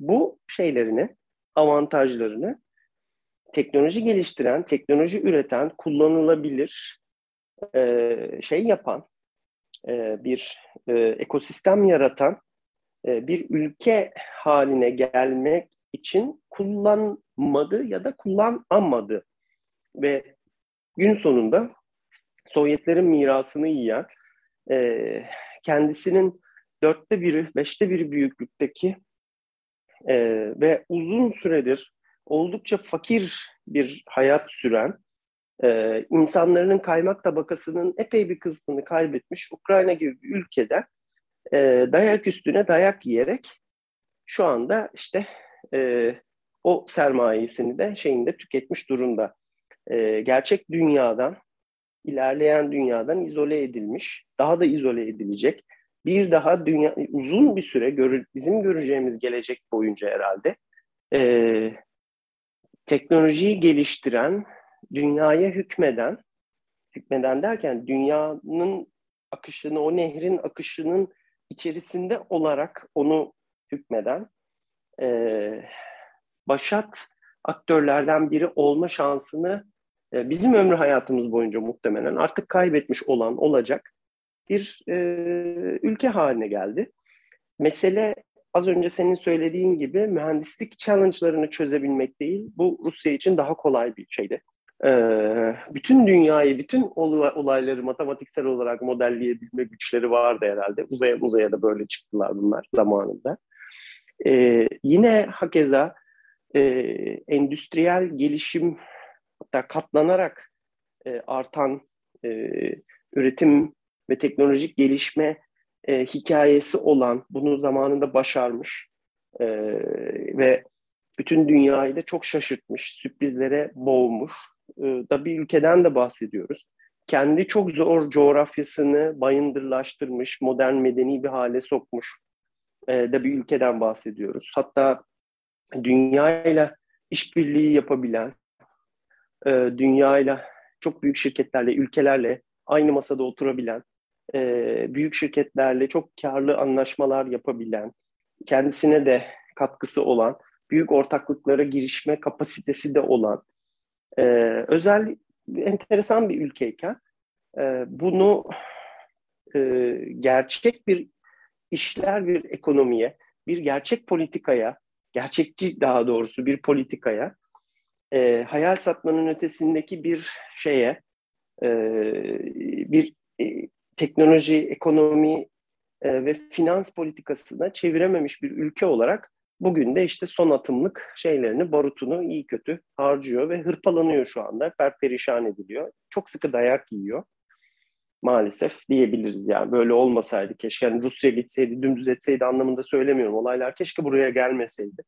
bu şeylerini, avantajlarını teknoloji geliştiren, teknoloji üreten, kullanılabilir e, şey yapan, e, bir e, ekosistem yaratan e, bir ülke haline gelmek için kullanmadı ya da kullanamadı. Ve gün sonunda Sovyetlerin mirasını yiyen, kendisinin dörtte biri, beşte biri büyüklükteki ve uzun süredir oldukça fakir bir hayat süren, e, insanların kaymak tabakasının epey bir kısmını kaybetmiş Ukrayna gibi bir ülkede e, dayak üstüne dayak yiyerek şu anda işte e, o sermayesini de şeyinde tüketmiş durumda. E, gerçek dünyadan, ilerleyen dünyadan izole edilmiş, daha da izole edilecek. Bir daha dünya uzun bir süre görü, bizim göreceğimiz gelecek boyunca herhalde e, teknolojiyi geliştiren, dünyaya hükmeden, hükmeden derken dünyanın akışını, o nehrin akışının içerisinde olarak onu hükmeden e, başat aktörlerden biri olma şansını e, bizim ömrü hayatımız boyunca muhtemelen artık kaybetmiş olan olacak bir e, ülke haline geldi. Mesele az önce senin söylediğin gibi mühendislik challenge'larını çözebilmek değil. Bu Rusya için daha kolay bir şeydi. Ee, bütün dünyayı, bütün olayları matematiksel olarak modelleyebilme güçleri vardı herhalde. Uzaya uzaya da böyle çıktılar bunlar zamanında. Ee, yine hakeza e, endüstriyel gelişim hatta katlanarak e, artan e, üretim ve teknolojik gelişme e, hikayesi olan, bunu zamanında başarmış e, ve bütün dünyayı da çok şaşırtmış, sürprizlere boğmuş da bir ülkeden de bahsediyoruz. Kendi çok zor coğrafyasını bayındırlaştırmış, modern medeni bir hale sokmuş e, da bir ülkeden bahsediyoruz. Hatta dünyayla işbirliği yapabilen, e, dünyayla çok büyük şirketlerle, ülkelerle aynı masada oturabilen, e, büyük şirketlerle çok karlı anlaşmalar yapabilen, kendisine de katkısı olan, büyük ortaklıklara girişme kapasitesi de olan, e, özel, enteresan bir ülkeyken e, bunu e, gerçek bir işler bir ekonomiye, bir gerçek politikaya, gerçekçi daha doğrusu bir politikaya, e, hayal satmanın ötesindeki bir şeye, e, bir e, teknoloji, ekonomi e, ve finans politikasına çevirememiş bir ülke olarak bugün de işte son atımlık şeylerini, barutunu iyi kötü harcıyor ve hırpalanıyor şu anda. Perperişan ediliyor. Çok sıkı dayak yiyor. Maalesef diyebiliriz yani. Böyle olmasaydı keşke yani Rusya gitseydi, dümdüz etseydi anlamında söylemiyorum. Olaylar keşke buraya gelmeseydi.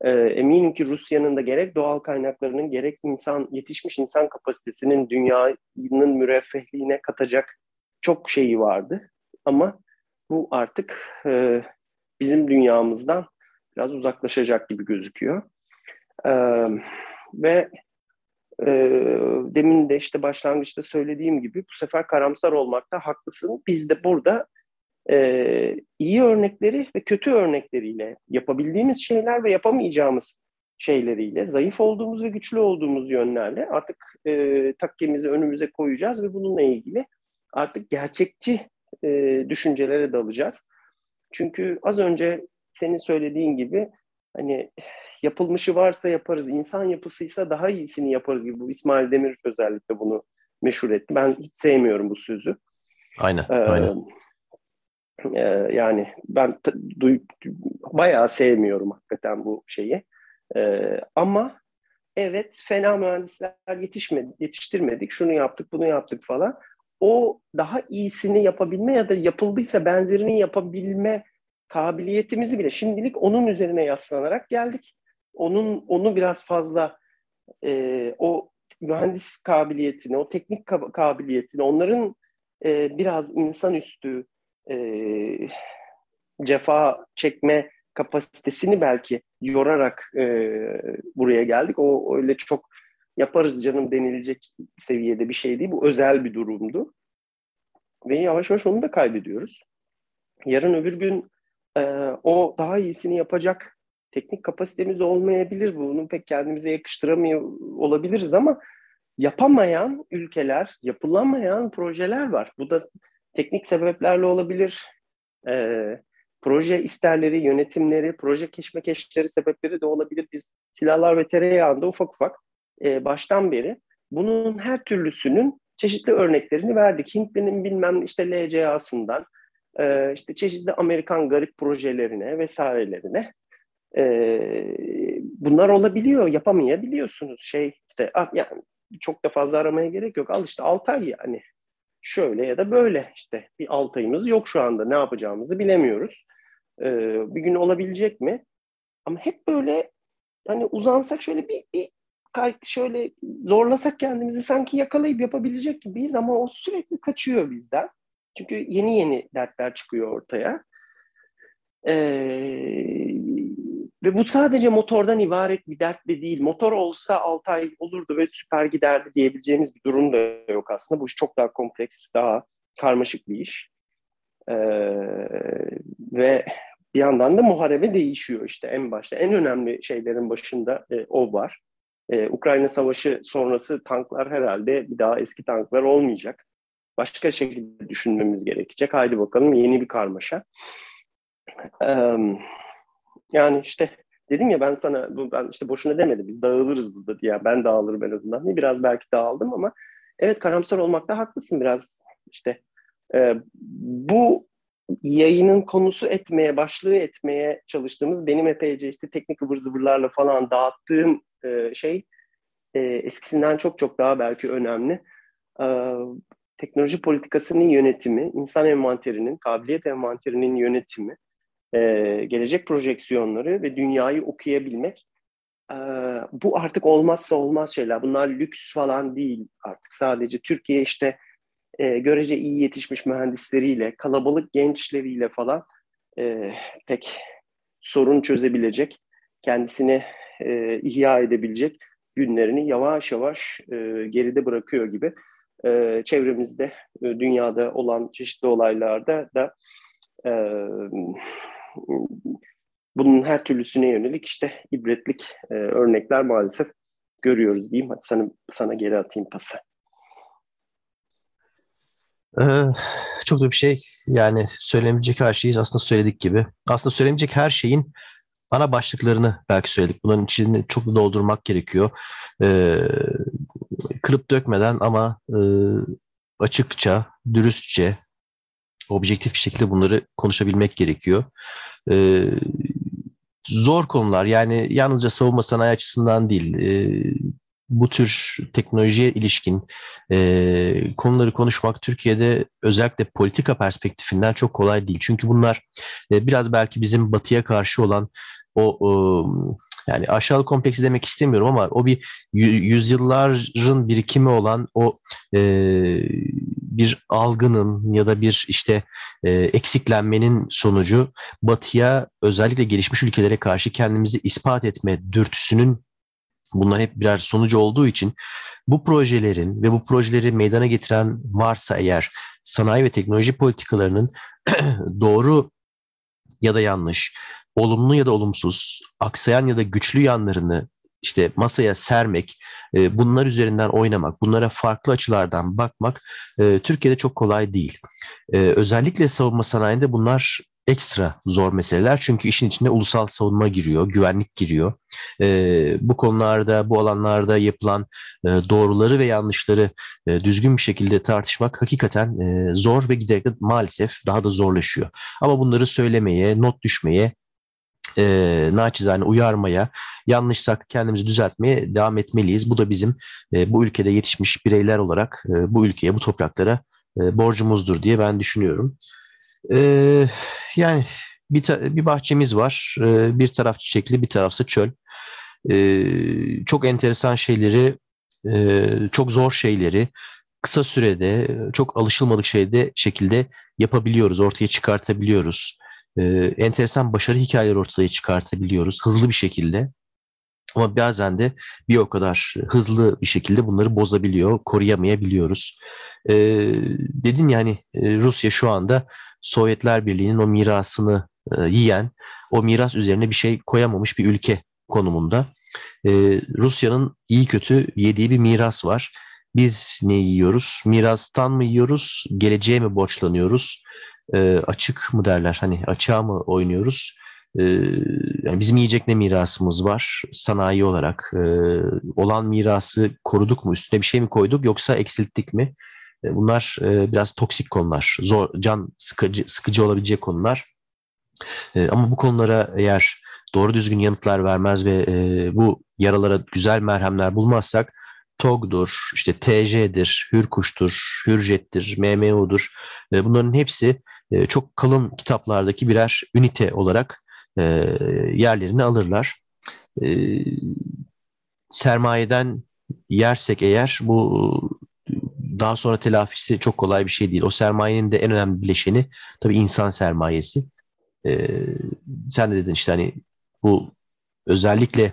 E, eminim ki Rusya'nın da gerek doğal kaynaklarının gerek insan yetişmiş insan kapasitesinin dünyanın müreffehliğine katacak çok şeyi vardı. Ama bu artık e, bizim dünyamızdan biraz uzaklaşacak gibi gözüküyor. E, ve e, demin de işte başlangıçta söylediğim gibi bu sefer karamsar olmakta haklısın. Biz de burada e, iyi örnekleri ve kötü örnekleriyle yapabildiğimiz şeyler ve yapamayacağımız şeyleriyle, zayıf olduğumuz ve güçlü olduğumuz yönlerle artık e, takkemizi önümüze koyacağız ve bununla ilgili artık gerçekçi e, düşüncelere dalacağız. Çünkü az önce senin söylediğin gibi hani yapılmışı varsa yaparız, insan yapısıysa daha iyisini yaparız gibi bu İsmail Demir özellikle bunu meşhur etti. Ben hiç sevmiyorum bu sözü. Aynen, ee, aynen. Ee, yani ben duy, bayağı sevmiyorum hakikaten bu şeyi. Ee, ama evet fena mühendisler yetişmedi, yetiştirmedik, şunu yaptık, bunu yaptık falan. O daha iyisini yapabilme ya da yapıldıysa benzerini yapabilme kabiliyetimizi bile şimdilik onun üzerine yaslanarak geldik. Onun onu biraz fazla e, o mühendis kabiliyetini, o teknik kabiliyetini, onların e, biraz insanüstü e, cefa çekme kapasitesini belki yorarak e, buraya geldik. O öyle çok yaparız canım denilecek seviyede bir şey değil. Bu özel bir durumdu. Ve yavaş yavaş onu da kaybediyoruz. Yarın öbür gün e, o daha iyisini yapacak teknik kapasitemiz olmayabilir. Bunu pek kendimize yakıştıramıyor olabiliriz ama yapamayan ülkeler, yapılamayan projeler var. Bu da teknik sebeplerle olabilir. E, proje isterleri, yönetimleri, proje keşmekeşleri sebepleri de olabilir. Biz silahlar ve tereyağında ufak ufak e, baştan beri bunun her türlüsünün çeşitli örneklerini verdik. Hintli'nin bilmem işte LCA'sından, e, işte çeşitli Amerikan garip projelerine vesairelerine e, bunlar olabiliyor, yapamayabiliyorsunuz. Şey işte ah, yani çok da fazla aramaya gerek yok. Al işte Altay yani şöyle ya da böyle işte bir Altay'ımız yok şu anda ne yapacağımızı bilemiyoruz. Ee, bir gün olabilecek mi? Ama hep böyle hani uzansak şöyle bir, bir şöyle zorlasak kendimizi sanki yakalayıp yapabilecek gibiyiz ama o sürekli kaçıyor bizden. Çünkü yeni yeni dertler çıkıyor ortaya. Ee, ve bu sadece motordan ibaret bir dert de değil. Motor olsa 6 ay olurdu ve süper giderdi diyebileceğimiz bir durum da yok aslında. Bu iş çok daha kompleks, daha karmaşık bir iş. Ee, ve bir yandan da muharebe değişiyor işte en başta. En önemli şeylerin başında e, o var. Ee, Ukrayna Savaşı sonrası tanklar herhalde bir daha eski tanklar olmayacak. Başka şekilde düşünmemiz gerekecek. Haydi bakalım yeni bir karmaşa. Yani işte dedim ya ben sana bu ben işte boşuna demedim biz dağılırız burada diye. Ben dağılırım en azından. Ne biraz belki dağıldım ama evet karamsar olmakta haklısın biraz. İşte e, bu yayının konusu etmeye, başlığı etmeye çalıştığımız benim epeyce işte teknik ıvır zıvırlarla falan dağıttığım e, şey e, eskisinden çok çok daha belki önemli. E, teknoloji politikasının yönetimi, insan envanterinin, kabiliyet envanterinin yönetimi, e, gelecek projeksiyonları ve dünyayı okuyabilmek e, bu artık olmazsa olmaz şeyler. Bunlar lüks falan değil artık. Sadece Türkiye işte e, görece iyi yetişmiş mühendisleriyle, kalabalık gençleriyle falan e, pek sorun çözebilecek, kendisini e, ihya edebilecek günlerini yavaş yavaş e, geride bırakıyor gibi. E, çevremizde, e, dünyada olan çeşitli olaylarda da e, bunun her türlüsüne yönelik işte ibretlik e, örnekler maalesef görüyoruz diyeyim. Hadi sana, sana geri atayım pası. Ee, çok da bir şey yani söylemeyecek her şeyi aslında söyledik gibi. Aslında söylemeyecek her şeyin ana başlıklarını belki söyledik. Bunların içini çok da doldurmak gerekiyor. Ee, kırıp dökmeden ama e, açıkça, dürüstçe, objektif bir şekilde bunları konuşabilmek gerekiyor. Ee, zor konular yani yalnızca savunma sanayi açısından değil e, bu tür teknolojiye ilişkin e, konuları konuşmak Türkiye'de özellikle politika perspektifinden çok kolay değil. Çünkü bunlar e, biraz belki bizim batıya karşı olan o, o yani aşağılık kompleksi demek istemiyorum ama o bir yüzyılların birikimi olan o e, bir algının ya da bir işte e, eksiklenmenin sonucu batıya özellikle gelişmiş ülkelere karşı kendimizi ispat etme dürtüsünün bunlar hep birer sonucu olduğu için bu projelerin ve bu projeleri meydana getiren varsa eğer sanayi ve teknoloji politikalarının (clears throat) doğru ya da yanlış, olumlu ya da olumsuz, aksayan ya da güçlü yanlarını işte masaya sermek, e, bunlar üzerinden oynamak, bunlara farklı açılardan bakmak e, Türkiye'de çok kolay değil. E, özellikle savunma sanayinde bunlar ekstra zor meseleler. Çünkü işin içinde ulusal savunma giriyor, güvenlik giriyor. E, bu konularda, bu alanlarda yapılan e, doğruları ve yanlışları e, düzgün bir şekilde tartışmak hakikaten e, zor ve giderek de maalesef daha da zorlaşıyor. Ama bunları söylemeye, not düşmeye, e, naçizane uyarmaya, yanlışsak kendimizi düzeltmeye devam etmeliyiz. Bu da bizim e, bu ülkede yetişmiş bireyler olarak e, bu ülkeye, bu topraklara e, borcumuzdur diye ben düşünüyorum. E, yani bir, bir bahçemiz var. E, bir taraf çiçekli, bir tarafsa çöl. E, çok enteresan şeyleri, e, çok zor şeyleri kısa sürede, çok alışılmadık şeyde şekilde yapabiliyoruz, ortaya çıkartabiliyoruz. E, enteresan başarı hikayeleri ortaya çıkartabiliyoruz hızlı bir şekilde. Ama bazen de bir o kadar hızlı bir şekilde bunları bozabiliyor, koruyamayabiliyoruz. Ee, dedin yani Rusya şu anda Sovyetler Birliği'nin o mirasını e, yiyen, o miras üzerine bir şey koyamamış bir ülke konumunda. Ee, Rusya'nın iyi kötü yediği bir miras var. Biz ne yiyoruz? Mirastan mı yiyoruz? Geleceğe mi borçlanıyoruz? Ee, açık mı derler? Hani açığa mı oynuyoruz? Ee, yani bizim yiyecek ne mirasımız var sanayi olarak? Ee, olan mirası koruduk mu? Üstüne bir şey mi koyduk yoksa eksilttik mi? Ee, bunlar e, biraz toksik konular. Zor, can sıkıcı, sıkıcı olabilecek konular. Ama bu konulara eğer doğru düzgün yanıtlar vermez ve e, bu yaralara güzel merhemler bulmazsak TOG'dur, işte TJ'dir, Hürkuş'tur, Hürjet'tir, MMO'dur. E, bunların hepsi e, çok kalın kitaplardaki birer ünite olarak e, yerlerini alırlar. E, sermayeden yersek eğer bu daha sonra telafisi çok kolay bir şey değil. O sermayenin de en önemli bileşeni tabii insan sermayesi. E, sen de dedin işte hani bu özellikle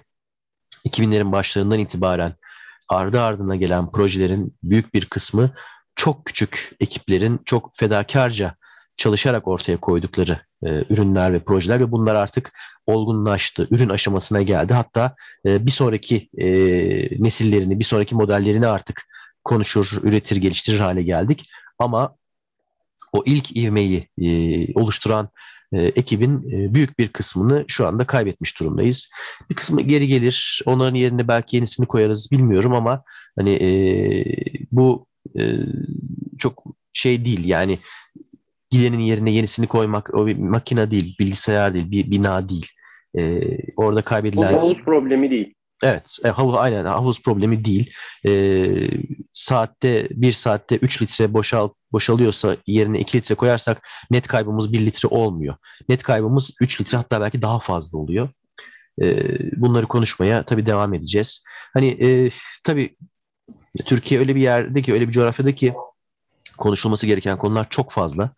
2000'lerin başlarından itibaren ardı ardına gelen projelerin büyük bir kısmı çok küçük ekiplerin çok fedakarca çalışarak ortaya koydukları e, ürünler ve projeler ve bunlar artık olgunlaştı, ürün aşamasına geldi. Hatta e, bir sonraki e, nesillerini, bir sonraki modellerini artık konuşur, üretir, geliştirir hale geldik. Ama o ilk ivmeyi e, oluşturan e, ekibin e, büyük bir kısmını şu anda kaybetmiş durumdayız. Bir kısmı geri gelir, onların yerine belki yenisini koyarız bilmiyorum ama hani e, bu e, çok şey değil yani gidenin yerine yenisini koymak o bir makine değil, bilgisayar değil, bir bina değil. Ee, orada kaybedilen... Bu havuz problemi değil. Evet, e, havuz, aynen havuz problemi değil. Ee, saatte, bir saatte 3 litre boşal, boşalıyorsa yerine 2 litre koyarsak net kaybımız 1 litre olmuyor. Net kaybımız 3 litre hatta belki daha fazla oluyor. Ee, bunları konuşmaya tabii devam edeceğiz. Hani e, tabii Türkiye öyle bir yerde ki, öyle bir coğrafyada ki konuşulması gereken konular çok fazla.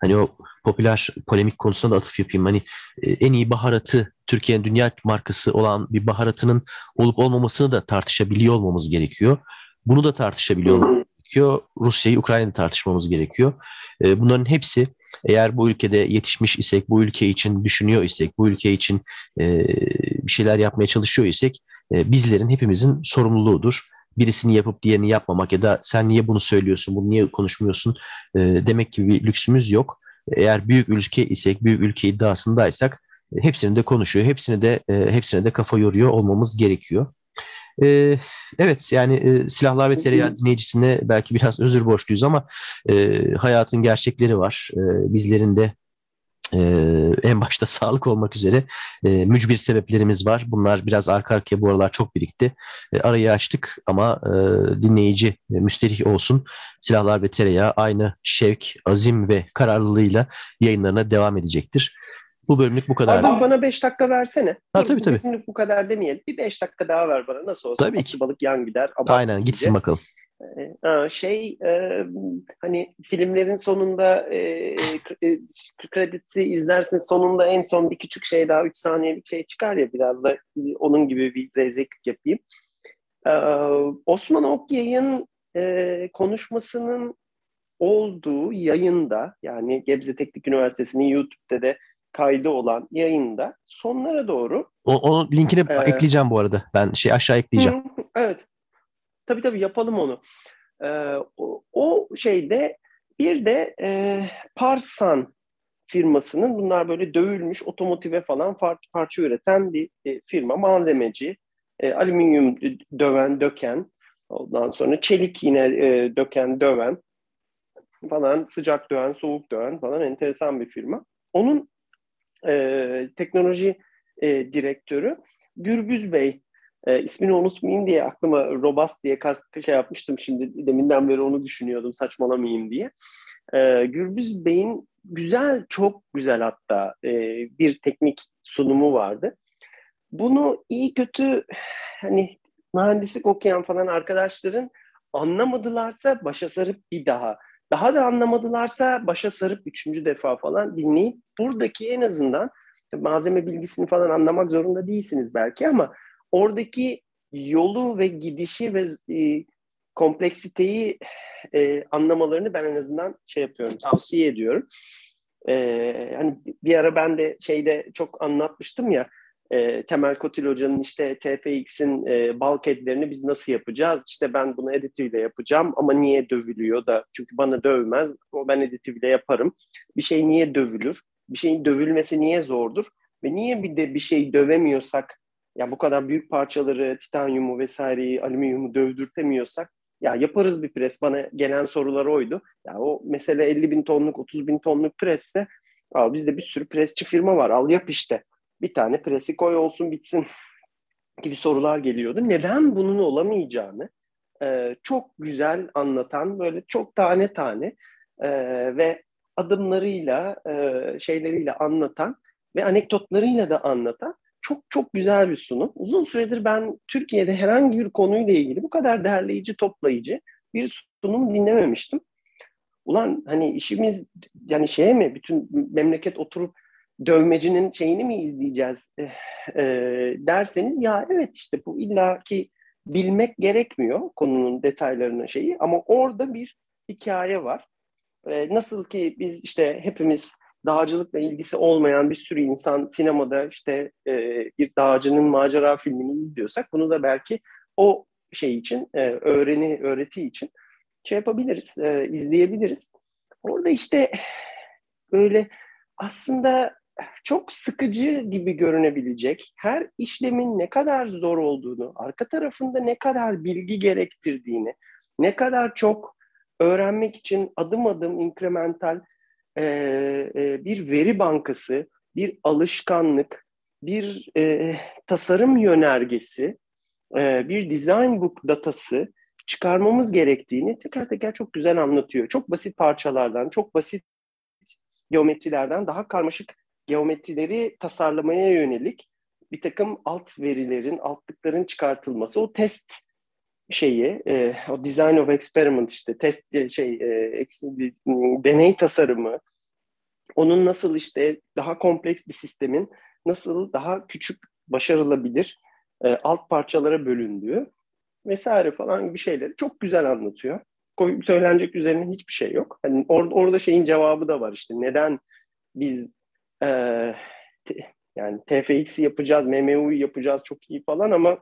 Hani o popüler polemik konusuna da atıf yapayım. Hani e, en iyi baharatı Türkiye'nin dünya markası olan bir baharatının olup olmamasını da tartışabiliyor olmamız gerekiyor. Bunu da tartışabiliyor olmamız gerekiyor. Rusya'yı, Ukrayna'yı tartışmamız gerekiyor. E, bunların hepsi eğer bu ülkede yetişmiş isek, bu ülke için düşünüyor isek, bu ülke için e, bir şeyler yapmaya çalışıyor isek bizlerin hepimizin sorumluluğudur birisini yapıp diğerini yapmamak ya da sen niye bunu söylüyorsun, bunu niye konuşmuyorsun e, demek gibi bir lüksümüz yok. Eğer büyük ülke isek, büyük ülke iddiasındaysak e, hepsini de konuşuyor, hepsini de e, hepsine de kafa yoruyor olmamız gerekiyor. E, evet yani e, silahlar ve tereyağı dinleyicisine belki biraz özür borçluyuz ama e, hayatın gerçekleri var. E, bizlerin de ee, en başta (laughs) sağlık olmak üzere e, mücbir sebeplerimiz var. Bunlar biraz arka arkaya bu aralar çok birikti. E, arayı açtık ama e, dinleyici e, müsterih olsun. Silahlar ve Tereyağı aynı şevk, azim ve kararlılığıyla yayınlarına devam edecektir. Bu bölümlük bu kadar. Pardon bana 5 dakika versene. Ha, tabii tabii. Bölümlük bu kadar demeyelim. Bir 5 dakika daha ver bana. Nasıl olsa tabii ki. balık yan gider. Aynen gitsin diye. bakalım. Şey hani filmlerin sonunda kredisi izlersin sonunda en son bir küçük şey daha 3 saniyelik şey çıkar ya biraz da onun gibi bir zevzeklik yapayım. Osman Okyay'ın konuşmasının olduğu yayında yani Gebze Teknik Üniversitesi'nin YouTube'da de kaydı olan yayında sonlara doğru o, onun linkini ee, ekleyeceğim bu arada. Ben şey aşağı ekleyeceğim. Hı, evet. Tabii tabii yapalım onu. Ee, o, o şeyde bir de e, Parsan firmasının bunlar böyle dövülmüş otomotive falan parça üreten bir e, firma malzemeci e, alüminyum döven döken ondan sonra çelik yine e, döken döven falan sıcak döven soğuk döven falan enteresan bir firma. Onun e, teknoloji e, direktörü Gürbüz Bey e, ismini unutmayayım diye aklıma Robust diye şey yapmıştım şimdi deminden beri onu düşünüyordum saçmalamayayım diye. E, Gürbüz Bey'in güzel çok güzel hatta e, bir teknik sunumu vardı. Bunu iyi kötü hani mühendislik okuyan falan arkadaşların anlamadılarsa başa sarıp bir daha daha da anlamadılarsa başa sarıp üçüncü defa falan dinleyip buradaki en azından malzeme bilgisini falan anlamak zorunda değilsiniz belki ama oradaki yolu ve gidişi ve e, kompleksiteyi e, anlamalarını ben en azından şey yapıyorum, tavsiye ediyorum. E, hani bir ara ben de şeyde çok anlatmıştım ya, e, Temel Kotil Hoca'nın işte TPX'in e, bulkhead'lerini biz nasıl yapacağız? İşte ben bunu editive yapacağım ama niye dövülüyor da? Çünkü bana dövmez, o ben editive yaparım. Bir şey niye dövülür? Bir şeyin dövülmesi niye zordur? Ve niye bir de bir şey dövemiyorsak, ya bu kadar büyük parçaları, titanyumu vesaireyi, alüminyumu dövdürtemiyorsak ya yaparız bir pres. Bana gelen sorular oydu. Ya o mesele 50 bin tonluk, 30 bin tonluk presse. Aa, bizde bir sürü presçi firma var. Al yap işte. Bir tane presi koy olsun bitsin gibi sorular geliyordu. Neden bunun olamayacağını e, çok güzel anlatan, böyle çok tane tane e, ve adımlarıyla, e, şeyleriyle anlatan ve anekdotlarıyla da anlatan çok çok güzel bir sunum. Uzun süredir ben Türkiye'de herhangi bir konuyla ilgili bu kadar derleyici, toplayıcı bir sunum dinlememiştim. Ulan hani işimiz yani şeye mi bütün memleket oturup dövmecinin şeyini mi izleyeceğiz e, e, derseniz ya evet işte bu illaki bilmek gerekmiyor konunun detaylarının şeyi ama orada bir hikaye var. E, nasıl ki biz işte hepimiz dağcılıkla ilgisi olmayan bir sürü insan sinemada işte e, bir dağcının macera filmini izliyorsak bunu da belki o şey için e, öğreni öğreti için şey yapabiliriz, e, izleyebiliriz. Orada işte böyle aslında çok sıkıcı gibi görünebilecek her işlemin ne kadar zor olduğunu, arka tarafında ne kadar bilgi gerektirdiğini, ne kadar çok öğrenmek için adım adım inkremental e, e, bir veri bankası, bir alışkanlık, bir e, tasarım yönergesi, e, bir design book datası çıkarmamız gerektiğini teker teker çok güzel anlatıyor. Çok basit parçalardan, çok basit geometrilerden daha karmaşık geometrileri tasarlamaya yönelik bir takım alt verilerin, altlıkların çıkartılması, o test şeyi, e, o design of experiment işte test şey, e, deney tasarımı, onun nasıl işte daha kompleks bir sistemin nasıl daha küçük başarılabilir e, alt parçalara bölündüğü vesaire falan gibi şeyleri çok güzel anlatıyor. Söylenecek üzerine hiçbir şey yok. Hani or, orada şeyin cevabı da var işte neden biz e, yani TFX yapacağız, MMU'yu yapacağız çok iyi falan ama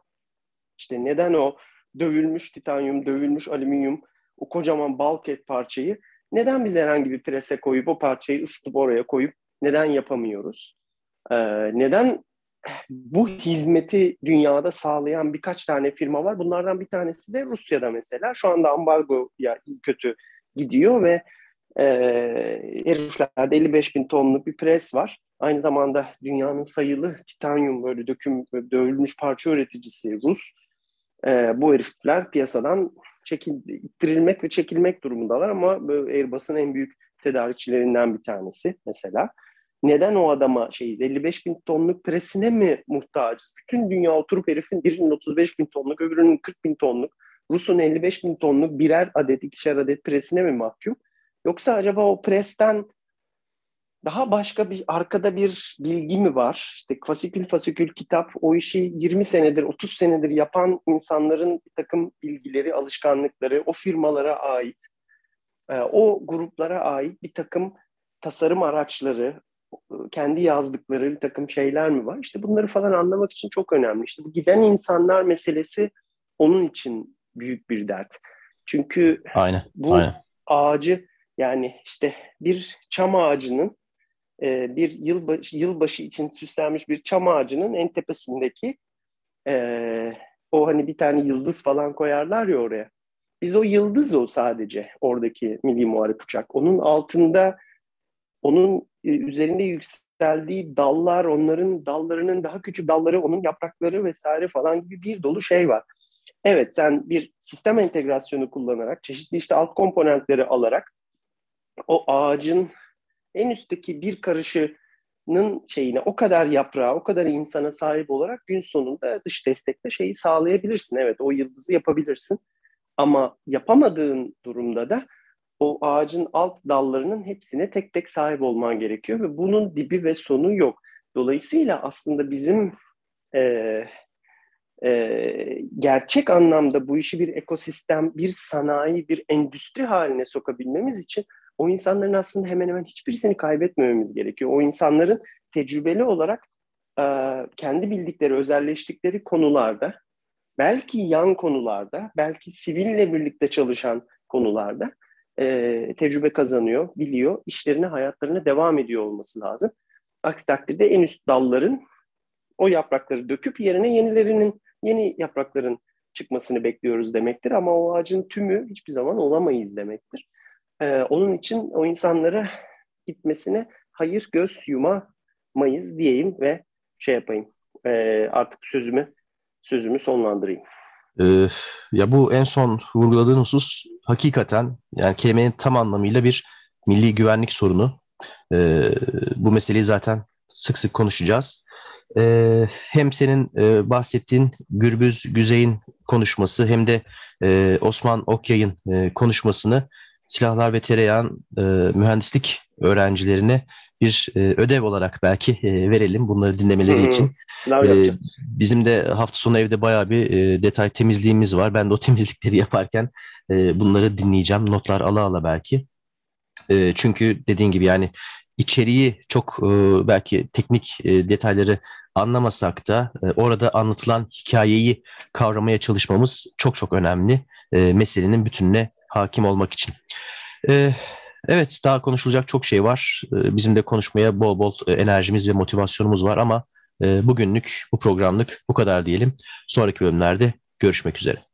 işte neden o dövülmüş titanyum, dövülmüş alüminyum, o kocaman bulkhead parçayı neden biz herhangi bir prese koyup o parçayı ısıtıp oraya koyup neden yapamıyoruz? Ee, neden bu hizmeti dünyada sağlayan birkaç tane firma var. Bunlardan bir tanesi de Rusya'da mesela. Şu anda ambargo ya iyi kötü gidiyor ve e, heriflerde 55 bin tonluk bir pres var. Aynı zamanda dünyanın sayılı titanyum böyle döküm dövülmüş parça üreticisi Rus. E, bu herifler piyasadan çekil, ittirilmek ve çekilmek durumundalar ama Airbus'un en büyük tedarikçilerinden bir tanesi mesela. Neden o adama şeyiz? 55 bin tonluk presine mi muhtacız? Bütün dünya oturup herifin birinin 35 bin tonluk, öbürünün 40 bin tonluk, Rus'un 55 bin tonluk birer adet, ikişer adet presine mi mahkum? Yoksa acaba o presten daha başka bir arkada bir bilgi mi var? İşte fasikül fasikül kitap o işi 20 senedir 30 senedir yapan insanların bir takım bilgileri, alışkanlıkları o firmalara ait, e, o gruplara ait bir takım tasarım araçları, kendi yazdıkları bir takım şeyler mi var? İşte bunları falan anlamak için çok önemli. İşte bu giden insanlar meselesi onun için büyük bir dert. Çünkü aynen, bu aynen. ağacı yani işte bir çam ağacının e, bir yılbaşı, yılbaşı için süslenmiş bir çam ağacının en tepesindeki e, o hani bir tane yıldız falan koyarlar ya oraya. Biz o yıldız o sadece oradaki milli muharip uçak. Onun altında onun e, üzerinde yükseldiği dallar, onların dallarının daha küçük dalları, onun yaprakları vesaire falan gibi bir dolu şey var. Evet sen bir sistem entegrasyonu kullanarak, çeşitli işte alt komponentleri alarak o ağacın en üstteki bir karışının şeyine o kadar yaprağı, o kadar insana sahip olarak gün sonunda dış destekle şeyi sağlayabilirsin. Evet o yıldızı yapabilirsin. Ama yapamadığın durumda da o ağacın alt dallarının hepsine tek tek sahip olman gerekiyor ve bunun dibi ve sonu yok. Dolayısıyla aslında bizim e, e, gerçek anlamda bu işi bir ekosistem, bir sanayi, bir endüstri haline sokabilmemiz için o insanların aslında hemen hemen hiçbirisini kaybetmememiz gerekiyor. O insanların tecrübeli olarak e, kendi bildikleri, özelleştikleri konularda, belki yan konularda, belki siville birlikte çalışan konularda e, tecrübe kazanıyor, biliyor, işlerine, hayatlarına devam ediyor olması lazım. Aksi takdirde en üst dalların o yaprakları döküp yerine yenilerinin, yeni yaprakların çıkmasını bekliyoruz demektir. Ama o ağacın tümü hiçbir zaman olamayız demektir. Ee, onun için o insanlara gitmesine hayır göz yumamayız diyeyim ve şey yapayım. E, artık sözümü sözümü sonlandırayım. Ee, ya bu en son vurguladığın husus hakikaten yani kelimenin tam anlamıyla bir milli güvenlik sorunu. Ee, bu meseleyi zaten sık sık konuşacağız. Ee, hem senin e, bahsettiğin Gürbüz Güzey'in konuşması hem de e, Osman Okyay'ın e, konuşmasını silahlar ve tereyağın e, mühendislik öğrencilerine bir e, ödev olarak belki e, verelim bunları dinlemeleri için. E, bizim de hafta sonu evde bayağı bir e, detay temizliğimiz var. Ben de o (laughs) temizlikleri yaparken e, bunları dinleyeceğim. Notlar ala ala belki. E, çünkü dediğin gibi yani içeriği çok e, belki teknik e, detayları anlamasak da e, orada anlatılan hikayeyi kavramaya çalışmamız çok çok önemli. E, meselenin bütününe hakim olmak için. E, evet daha konuşulacak çok şey var. E, bizim de konuşmaya bol bol enerjimiz ve motivasyonumuz var ama e, bugünlük bu programlık bu kadar diyelim. Sonraki bölümlerde görüşmek üzere.